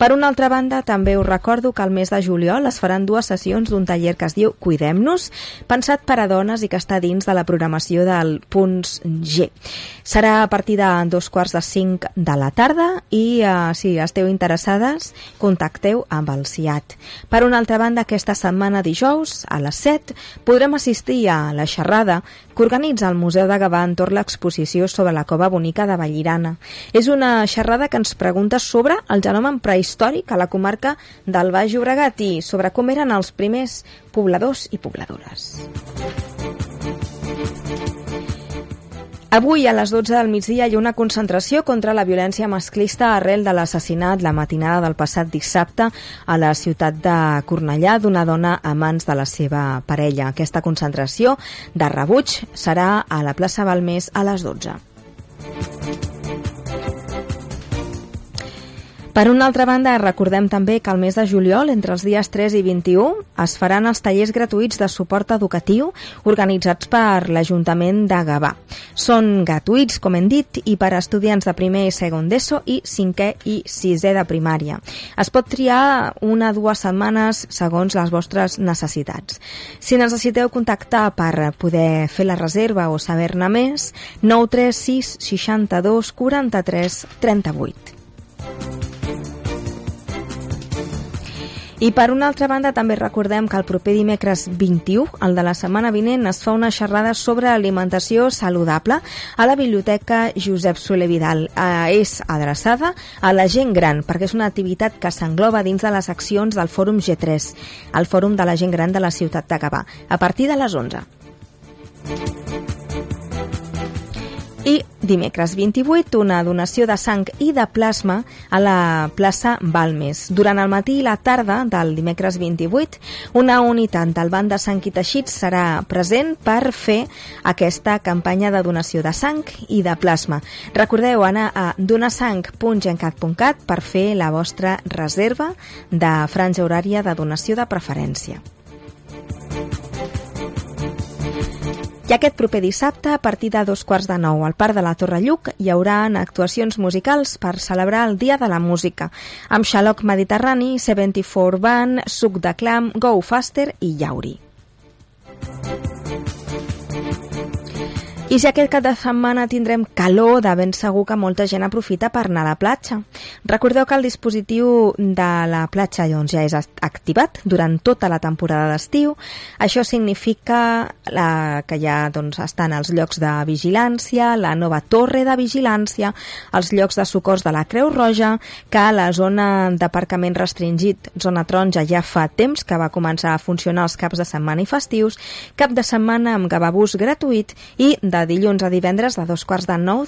Per una altra banda, també us recordo que al mes de juliol es faran dues sessions d'un taller que es diu Cuidem-nos, pensat per a dones i que està dins de la programació del Punts G. Serà a partir de dos quarts de cinc de la tarda i, eh, si esteu interessades, contacteu amb el CIAT. Per una altra banda, aquesta setmana dijous, a les 7, podrem assistir a la xerrada que organitza el Museu de Gavà entorn l'exposició sobre la cova bonica de Vallirana. És una xerrada que ens pregunta sobre el genomen prehistòric a la comarca del Baix Llobregat i sobre com eren els primers pobladors i pobladores. Avui, a les 12 del migdia, hi ha una concentració contra la violència masclista arrel de l'assassinat la matinada del passat dissabte a la ciutat de Cornellà d'una dona a mans de la seva parella. Aquesta concentració de rebuig serà a la plaça Balmés a les 12. Per una altra banda, recordem també que el mes de juliol, entre els dies 3 i 21, es faran els tallers gratuïts de suport educatiu organitzats per l'Ajuntament de Gavà. Són gratuïts, com hem dit, i per a estudiants de primer i segon d'ESO i cinquè i sisè de primària. Es pot triar una o dues setmanes segons les vostres necessitats. Si necessiteu contactar per poder fer la reserva o saber-ne més, 936 62 43 38. I per una altra banda també recordem que el proper dimecres 21, el de la setmana vinent, es fa una xerrada sobre alimentació saludable a la Biblioteca Josep Soler Vidal. Eh, és adreçada a la gent gran perquè és una activitat que s'engloba dins de les accions del Fòrum G3, el Fòrum de la gent gran de la ciutat de Gavà, a partir de les 11. I dimecres 28, una donació de sang i de plasma a la plaça Balmes. Durant el matí i la tarda del dimecres 28, una unitat del Banc de Sang i Teixits serà present per fer aquesta campanya de donació de sang i de plasma. Recordeu anar a donasang.gencat.cat per fer la vostra reserva de franja horària de donació de preferència. I aquest proper dissabte, a partir de dos quarts de nou, al Parc de la Torre Lluc, hi haurà actuacions musicals per celebrar el Dia de la Música, amb Xaloc Mediterrani, 74 Band, Suc de Clam, Go Faster i Yauri. I si aquest cap de setmana tindrem calor, de ben segur que molta gent aprofita per anar a la platja. Recordeu que el dispositiu de la platja doncs, ja és activat durant tota la temporada d'estiu. Això significa la, que ja doncs, estan els llocs de vigilància, la nova torre de vigilància, els llocs de socors de la Creu Roja, que la zona d'aparcament restringit, zona taronja, ja fa temps que va començar a funcionar els caps de setmana i festius, cap de setmana amb gavabús gratuït i de dilluns a divendres de dos quarts de nou de